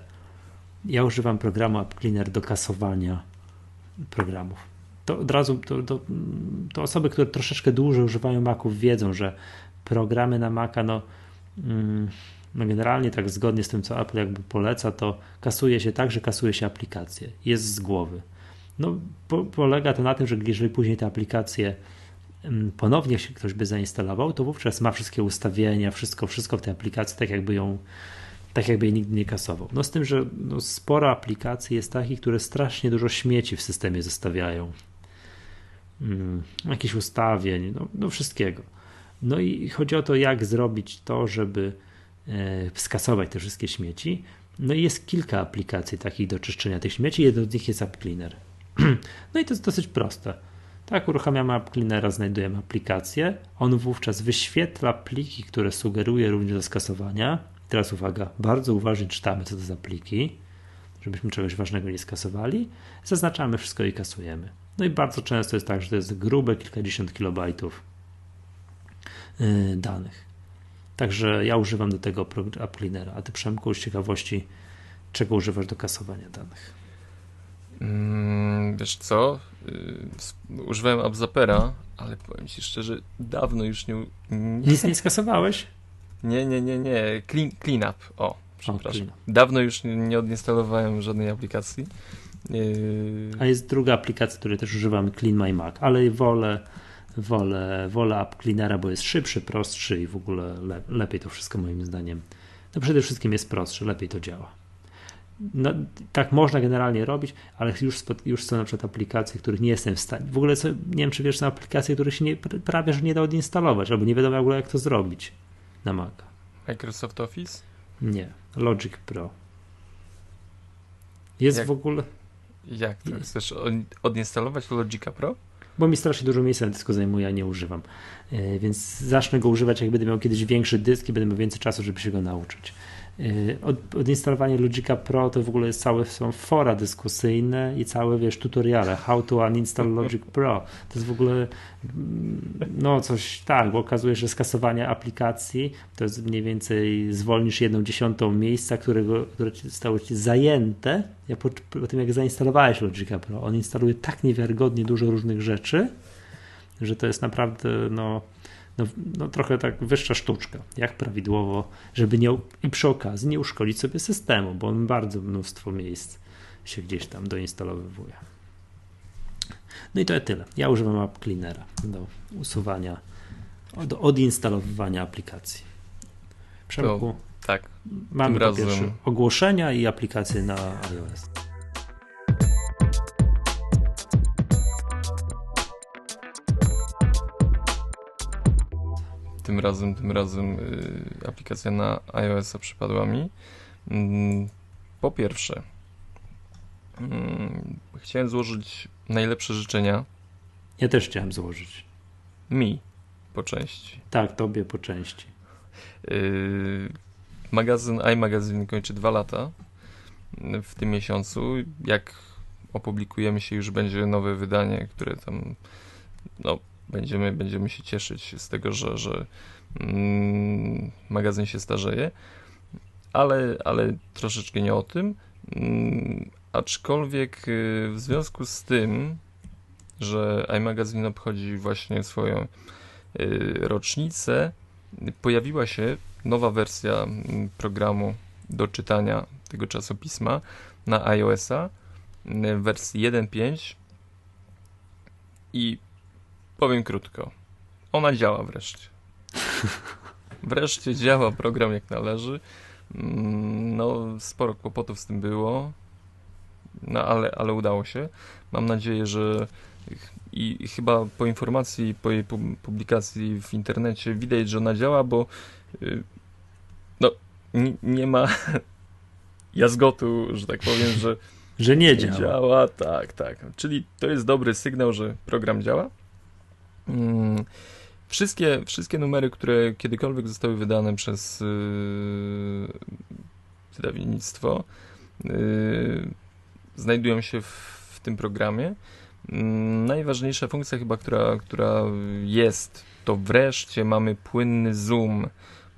Ja używam programu App Cleaner do kasowania programów. To od razu to, to, to osoby, które troszeczkę dłużej używają Maców, wiedzą, że programy na Maca, no, mm, no generalnie tak zgodnie z tym, co Apple jakby poleca, to kasuje się tak, że kasuje się aplikacje. Jest z głowy. No, po, polega to na tym, że jeżeli później te aplikacje ponownie się ktoś by zainstalował, to wówczas ma wszystkie ustawienia, wszystko, wszystko w tej aplikacji, tak jakby ją tak jakby jej nigdy nie kasował. No z tym, że no, sporo aplikacji jest takich, które strasznie dużo śmieci w systemie zostawiają. Hmm, jakichś ustawień, no, no, wszystkiego. No i chodzi o to, jak zrobić to, żeby e, skasować te wszystkie śmieci. No i jest kilka aplikacji takich do czyszczenia tych śmieci, jedną z nich jest App Cleaner. No i to jest dosyć proste. Tak, uruchamiamy App Cleanera, znajdujemy aplikację. On wówczas wyświetla pliki, które sugeruje również do skasowania. Teraz uwaga, bardzo uważnie czytamy, co to za pliki, żebyśmy czegoś ważnego nie skasowali. Zaznaczamy wszystko i kasujemy. No i bardzo często jest tak, że to jest grube kilkadziesiąt kilobajtów y, danych. Także ja używam do tego App Cleanera. A ty Przemku, z ciekawości, czego używasz do kasowania danych? Mm, wiesz co? Yy, używałem AppZappera, ale powiem ci szczerze, dawno już nie... nie... Nic nie skasowałeś? Nie, nie, nie, nie. Clean, clean up. O, przepraszam. O, dawno już nie, nie odinstalowałem żadnej aplikacji. Yy... A jest druga aplikacja, której też używamy, Clean My Mac, ale wolę, wolę, wolę App Cleanera, bo jest szybszy, prostszy i w ogóle le, lepiej to wszystko moim zdaniem. No przede wszystkim jest prostszy, lepiej to działa. No, tak można generalnie robić, ale już, już są na przykład aplikacje, których nie jestem w stanie. W ogóle, co, nie wiem, czy wiesz, są aplikacje, których się nie, prawie że nie da odinstalować, albo nie wiadomo w ogóle, jak to zrobić na Mac. Microsoft Office? Nie, Logic Pro. Jest jak, w ogóle. Jak to? Chcesz odinstalować Logica Pro? Bo mi strasznie dużo miejsca na dysku zajmuje, a nie używam. Yy, więc zacznę go używać, jak będę miał kiedyś większy dysk i będę miał więcej czasu, żeby się go nauczyć. Y, od, odinstalowanie Logica Pro to w ogóle jest całe, są fora dyskusyjne i całe, wiesz, tutoriale how to uninstall Logic Pro. To jest w ogóle mm, no coś tak, bo okazuje się, że skasowanie aplikacji to jest mniej więcej zwolnisz jedną dziesiątą miejsca, którego, które zostało ci zajęte ja po, po tym jak zainstalowałeś Logica Pro. On instaluje tak niewiarygodnie dużo różnych rzeczy, że to jest naprawdę no no, no, trochę tak wyższa sztuczka, jak prawidłowo, żeby nie, i przy okazji nie uszkodzić sobie systemu, bo on bardzo mnóstwo miejsc się gdzieś tam doinstalowywuje. No i to tyle. Ja używam App Cleanera do usuwania, do odinstalowywania aplikacji. Przemku, to, tak. Mamy razem... ogłoszenia i aplikacje na iOS. Tym razem, tym razem y, aplikacja na iOS-a przypadła mi. Mm, po pierwsze, mm, chciałem złożyć najlepsze życzenia. Ja też chciałem złożyć. Mi po części. Tak, tobie po części. Y, magazyn iMagazine kończy dwa lata w tym miesiącu. Jak opublikujemy się, już będzie nowe wydanie, które tam no, będziemy, będziemy się cieszyć z tego, że, że mm, magazyn się starzeje, ale, ale troszeczkę nie o tym. Mm, aczkolwiek y, w związku z tym, że iMagazine obchodzi właśnie swoją y, rocznicę, pojawiła się nowa wersja mm, programu do czytania tego czasopisma na iOS-a w wersji 1.5 i Powiem krótko. Ona działa wreszcie. Wreszcie działa program jak należy. Mm, no, sporo kłopotów z tym było, no ale, ale udało się. Mam nadzieję, że i, chyba po informacji, po jej publikacji w internecie widać, że ona działa, bo y, no, nie ma jazgotu, że tak powiem, że Że nie działa. Działa, tak, tak. Czyli to jest dobry sygnał, że program działa. Mm, wszystkie, wszystkie numery, które kiedykolwiek zostały wydane przez yy, wydawnictwo, yy, znajdują się w, w tym programie. Yy, najważniejsza funkcja chyba, która, która jest, to wreszcie mamy płynny zoom.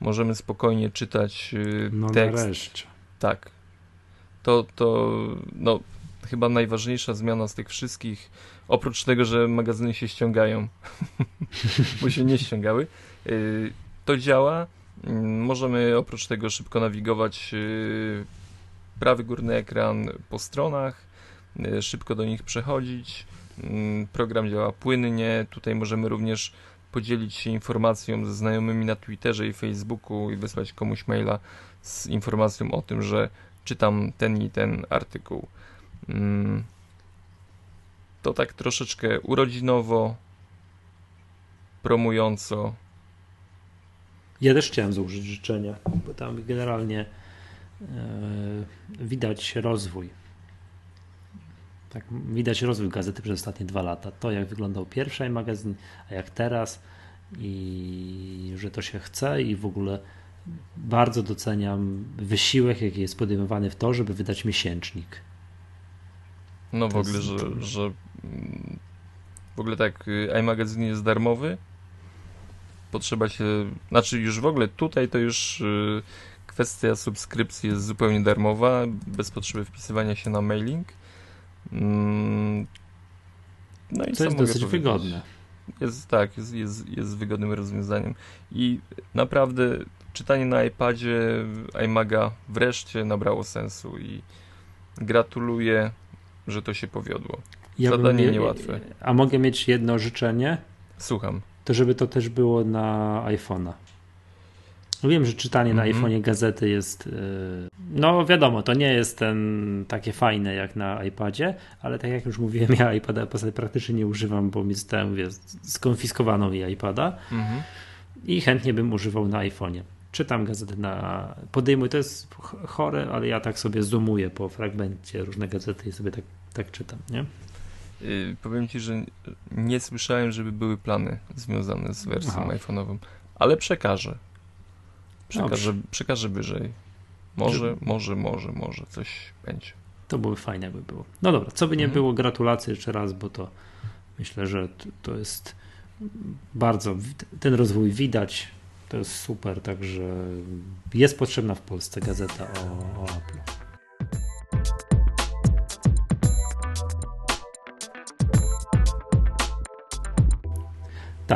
Możemy spokojnie czytać yy, No tekst. nareszcie. Tak. To, to no, chyba najważniejsza zmiana z tych wszystkich, oprócz tego, że magazyny się ściągają, bo się nie ściągały. Yy, To działa. Yy, Możemy oprócz tego szybko nawigować yy, prawy górny ekran po stronach, yy, szybko do nich przechodzić. Yy, Program działa płynnie. Tutaj możemy również podzielić się informacją ze znajomymi na Twitterze i Facebooku i wysłać komuś maila z informacją o tym, że czytam ten i ten artykuł. To tak troszeczkę urodzinowo, promująco. Ja też chciałem złożyć życzenia, bo tam generalnie e, widać rozwój. Tak, widać rozwój gazety przez ostatnie dwa lata. To, jak wyglądał pierwszy magazyn, a jak teraz, i że to się chce, i w ogóle bardzo doceniam wysiłek, jaki jest podejmowany w to, żeby wydać miesięcznik. No w To ogóle, jest- że, że w ogóle tak y, iMagazine jest darmowy. Potrzeba się, znaczy już w ogóle tutaj to już y, kwestia subskrypcji jest zupełnie darmowa, bez potrzeby wpisywania się na mailing. Mm, No i Co co jest dosyć powiedzieć? wygodne. Jest tak, jest, jest, jest wygodnym rozwiązaniem. I naprawdę czytanie na iPadzie iMaga wreszcie nabrało sensu i gratuluję, że to się powiodło. Ja bym Zadanie mie- niełatwe. A mogę mieć jedno życzenie? Słucham. to żeby to też było na iPhone'a. Wiem, że czytanie na Mhm. iPhone'ie gazety jest. yy, No wiadomo, to nie jest ten takie fajne jak na iPadzie, ale tak jak już mówiłem, ja iPada zasadzie praktycznie nie używam, bo mi zostałem, mówię, skonfiskowano mi iPada Mhm. i chętnie bym używał na iPhone'ie. Czytam gazety na. Podejmuję, to jest ch- chore, ale ja tak sobie zoomuję po fragmencie różne gazety i sobie tak, tak czytam, nie? Yy, powiem Ci, że nie słyszałem, żeby były plany związane z wersją Aha. iPhone'ową, ale przekażę. Przekażę, Dobrze. przekażę wyżej. Może, może, może, może coś będzie. To były fajne, jakby było. No dobra, co by nie Mhm. było, gratulacje jeszcze raz, bo to myślę, że to jest bardzo, ten rozwój widać, to jest super, także jest potrzebna w Polsce gazeta o, o Apple.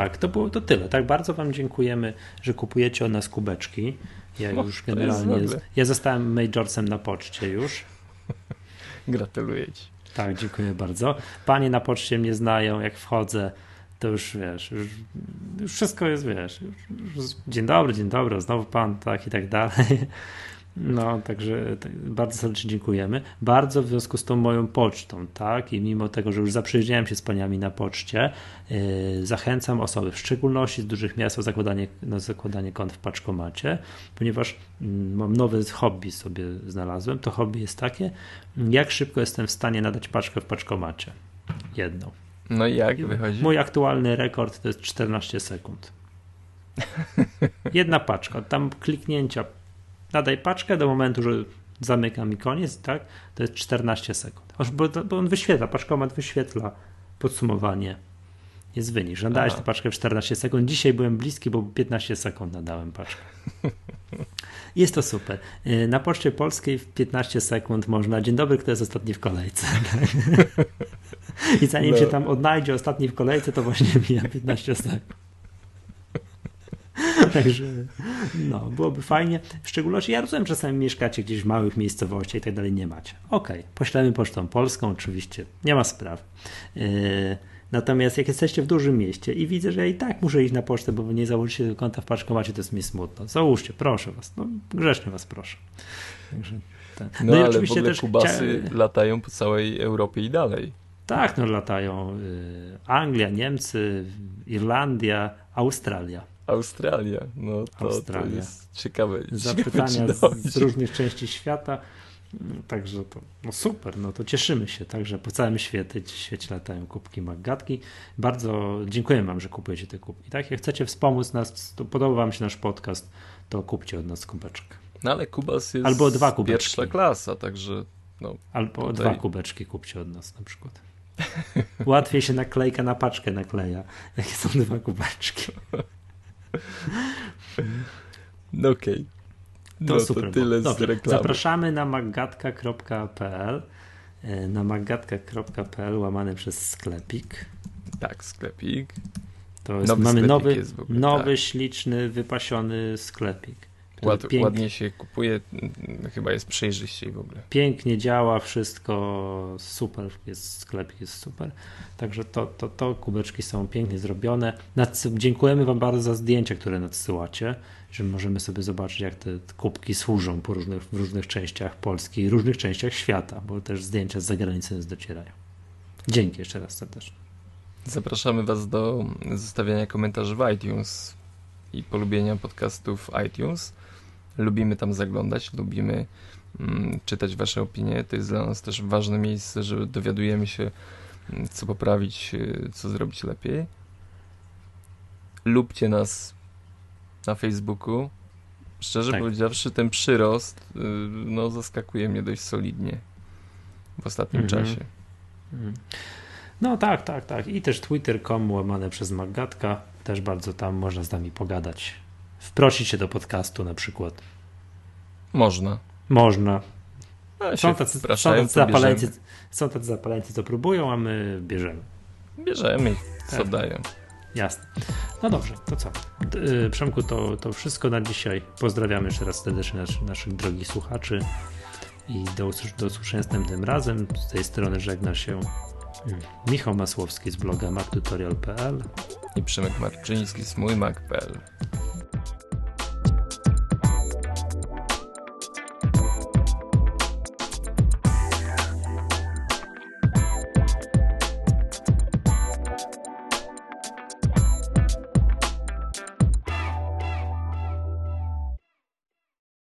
Tak, to było to tyle. Tak bardzo Wam dziękujemy, że kupujecie od nas kubeczki. Ja No, już generalnie. dobre. Ja zostałem majorsem na poczcie już. Gratuluję Ci. Tak, dziękuję bardzo. Panie na poczcie mnie znają, jak wchodzę, to już wiesz, już, już wszystko jest, wiesz, już, już, dzień dobry, dzień dobry, znowu pan, tak i tak dalej. No, także tak, bardzo serdecznie dziękujemy. Bardzo w związku z tą moją pocztą, tak, i mimo tego, że już zaprzyjaźniałem się z paniami na poczcie, yy, zachęcam osoby, w szczególności z dużych miast, o zakładanie, no, zakładanie kont w paczkomacie, ponieważ mm, mam nowe hobby sobie znalazłem. To hobby jest takie, jak szybko jestem w stanie nadać paczkę w paczkomacie. Jedną. No i jak wychodzi? Mój aktualny rekord to jest 14 sekund. Jedna paczka, tam kliknięcia, nadaj paczkę do momentu, że zamykam i koniec, tak? To jest 14 sekund. Bo, bo on wyświetla, paczkomat wyświetla podsumowanie. Jest wynik, że nadałeś tę paczkę w 14 sekund. Dzisiaj byłem bliski, bo 15 sekund nadałem paczkę. Jest to super. Yy, Na Poczcie Polskiej w 15 sekund można. Dzień dobry, kto jest ostatni w kolejce? I zanim No. się tam odnajdzie ostatni w kolejce, to właśnie mija 15 sekund. Także no, byłoby fajnie. W szczególności ja rozumiem, czasami mieszkacie gdzieś w małych miejscowościach i tak dalej, nie macie. Okej, poślemy pocztą polską, oczywiście, nie ma spraw. Yy, natomiast jak jesteście w dużym mieście i widzę, że ja i tak muszę iść na pocztę, bo nie założycie tego konta w paczkomacie, to jest mi smutno. Załóżcie, proszę was, no, grzecznie was proszę. Także, tak. No, i ale w ogóle kubasy chcia- latają po całej Europie i dalej. tak, no latają y, Anglia, Niemcy, Irlandia, Australia. Australia, no to, Australia. to jest ciekawe. ciekawe Zapytania czy z, z różnych części świata. Także to no super, no to cieszymy się, także po całym świecie, świecie latają kubki Maggatki. Bardzo dziękuję Wam, że kupujecie te kubki. Tak? Jak chcecie wspomóc nas, to podoba Wam się nasz podcast, to kupcie od nas kubeczkę. No ale Kubas jest Albo dwa kubeczki. pierwsza klasa, także no, Albo tutaj... dwa kubeczki kupcie od nas na przykład. Łatwiej się naklejka na paczkę nakleja, jakie są dwa kubeczki. No okej. Okay. To no, super. To tyle z reklamy. Zapraszamy na magatka.pl e, na magatka.pl łamany przez sklepik. Tak, sklepik. To jest, nowy mamy nowy, jest ogóle, nowy tak. śliczny, wypasiony sklepik. Ład. Ładnie się kupuje, chyba jest przejrzyściej w ogóle. Pięknie działa, wszystko super, jest sklepik jest super. Także to, to, to kubeczki są pięknie zrobione. Dziękujemy Wam bardzo za zdjęcia, które nadsyłacie że możemy sobie zobaczyć, jak te kubki służą po różnych, w różnych częściach Polski i różnych częściach świata, bo też zdjęcia z zagranicy nas docierają. Dzięki jeszcze raz serdecznie. Zapraszamy Was do zostawiania komentarzy w iTunes i polubienia podcastów iTunes. Lubimy tam zaglądać, lubimy mm, czytać Wasze opinie. To jest dla nas też ważne miejsce, że dowiadujemy się, mm, co poprawić, y, co zrobić lepiej. Lubcie nas na Facebooku. Szczerze tak. powiedziawszy, ten przyrost y, no, zaskakuje mnie dość solidnie w ostatnim -hmm. czasie. Mm. No tak, tak, tak. I też twitter.com łamane przez Magatka. Też bardzo tam można z nami pogadać. Wprosić się do podcastu na przykład. Można. Można. No, są, tacy, są, tacy zapaleńcy, są tacy zapaleńcy, co próbują, a my bierzemy. Bierzemy ich, co tak. dają. Jasne. No dobrze, to co? Y, Przemku, to, to wszystko na dzisiaj. Pozdrawiamy jeszcze raz serdecznie naszych, naszych drogich słuchaczy i do, do usłyszenia następnym razem. Z tej strony żegna się mm, Michał Masłowski z bloga mactutorial.pl i Przemek Marczyński z mójmac.pl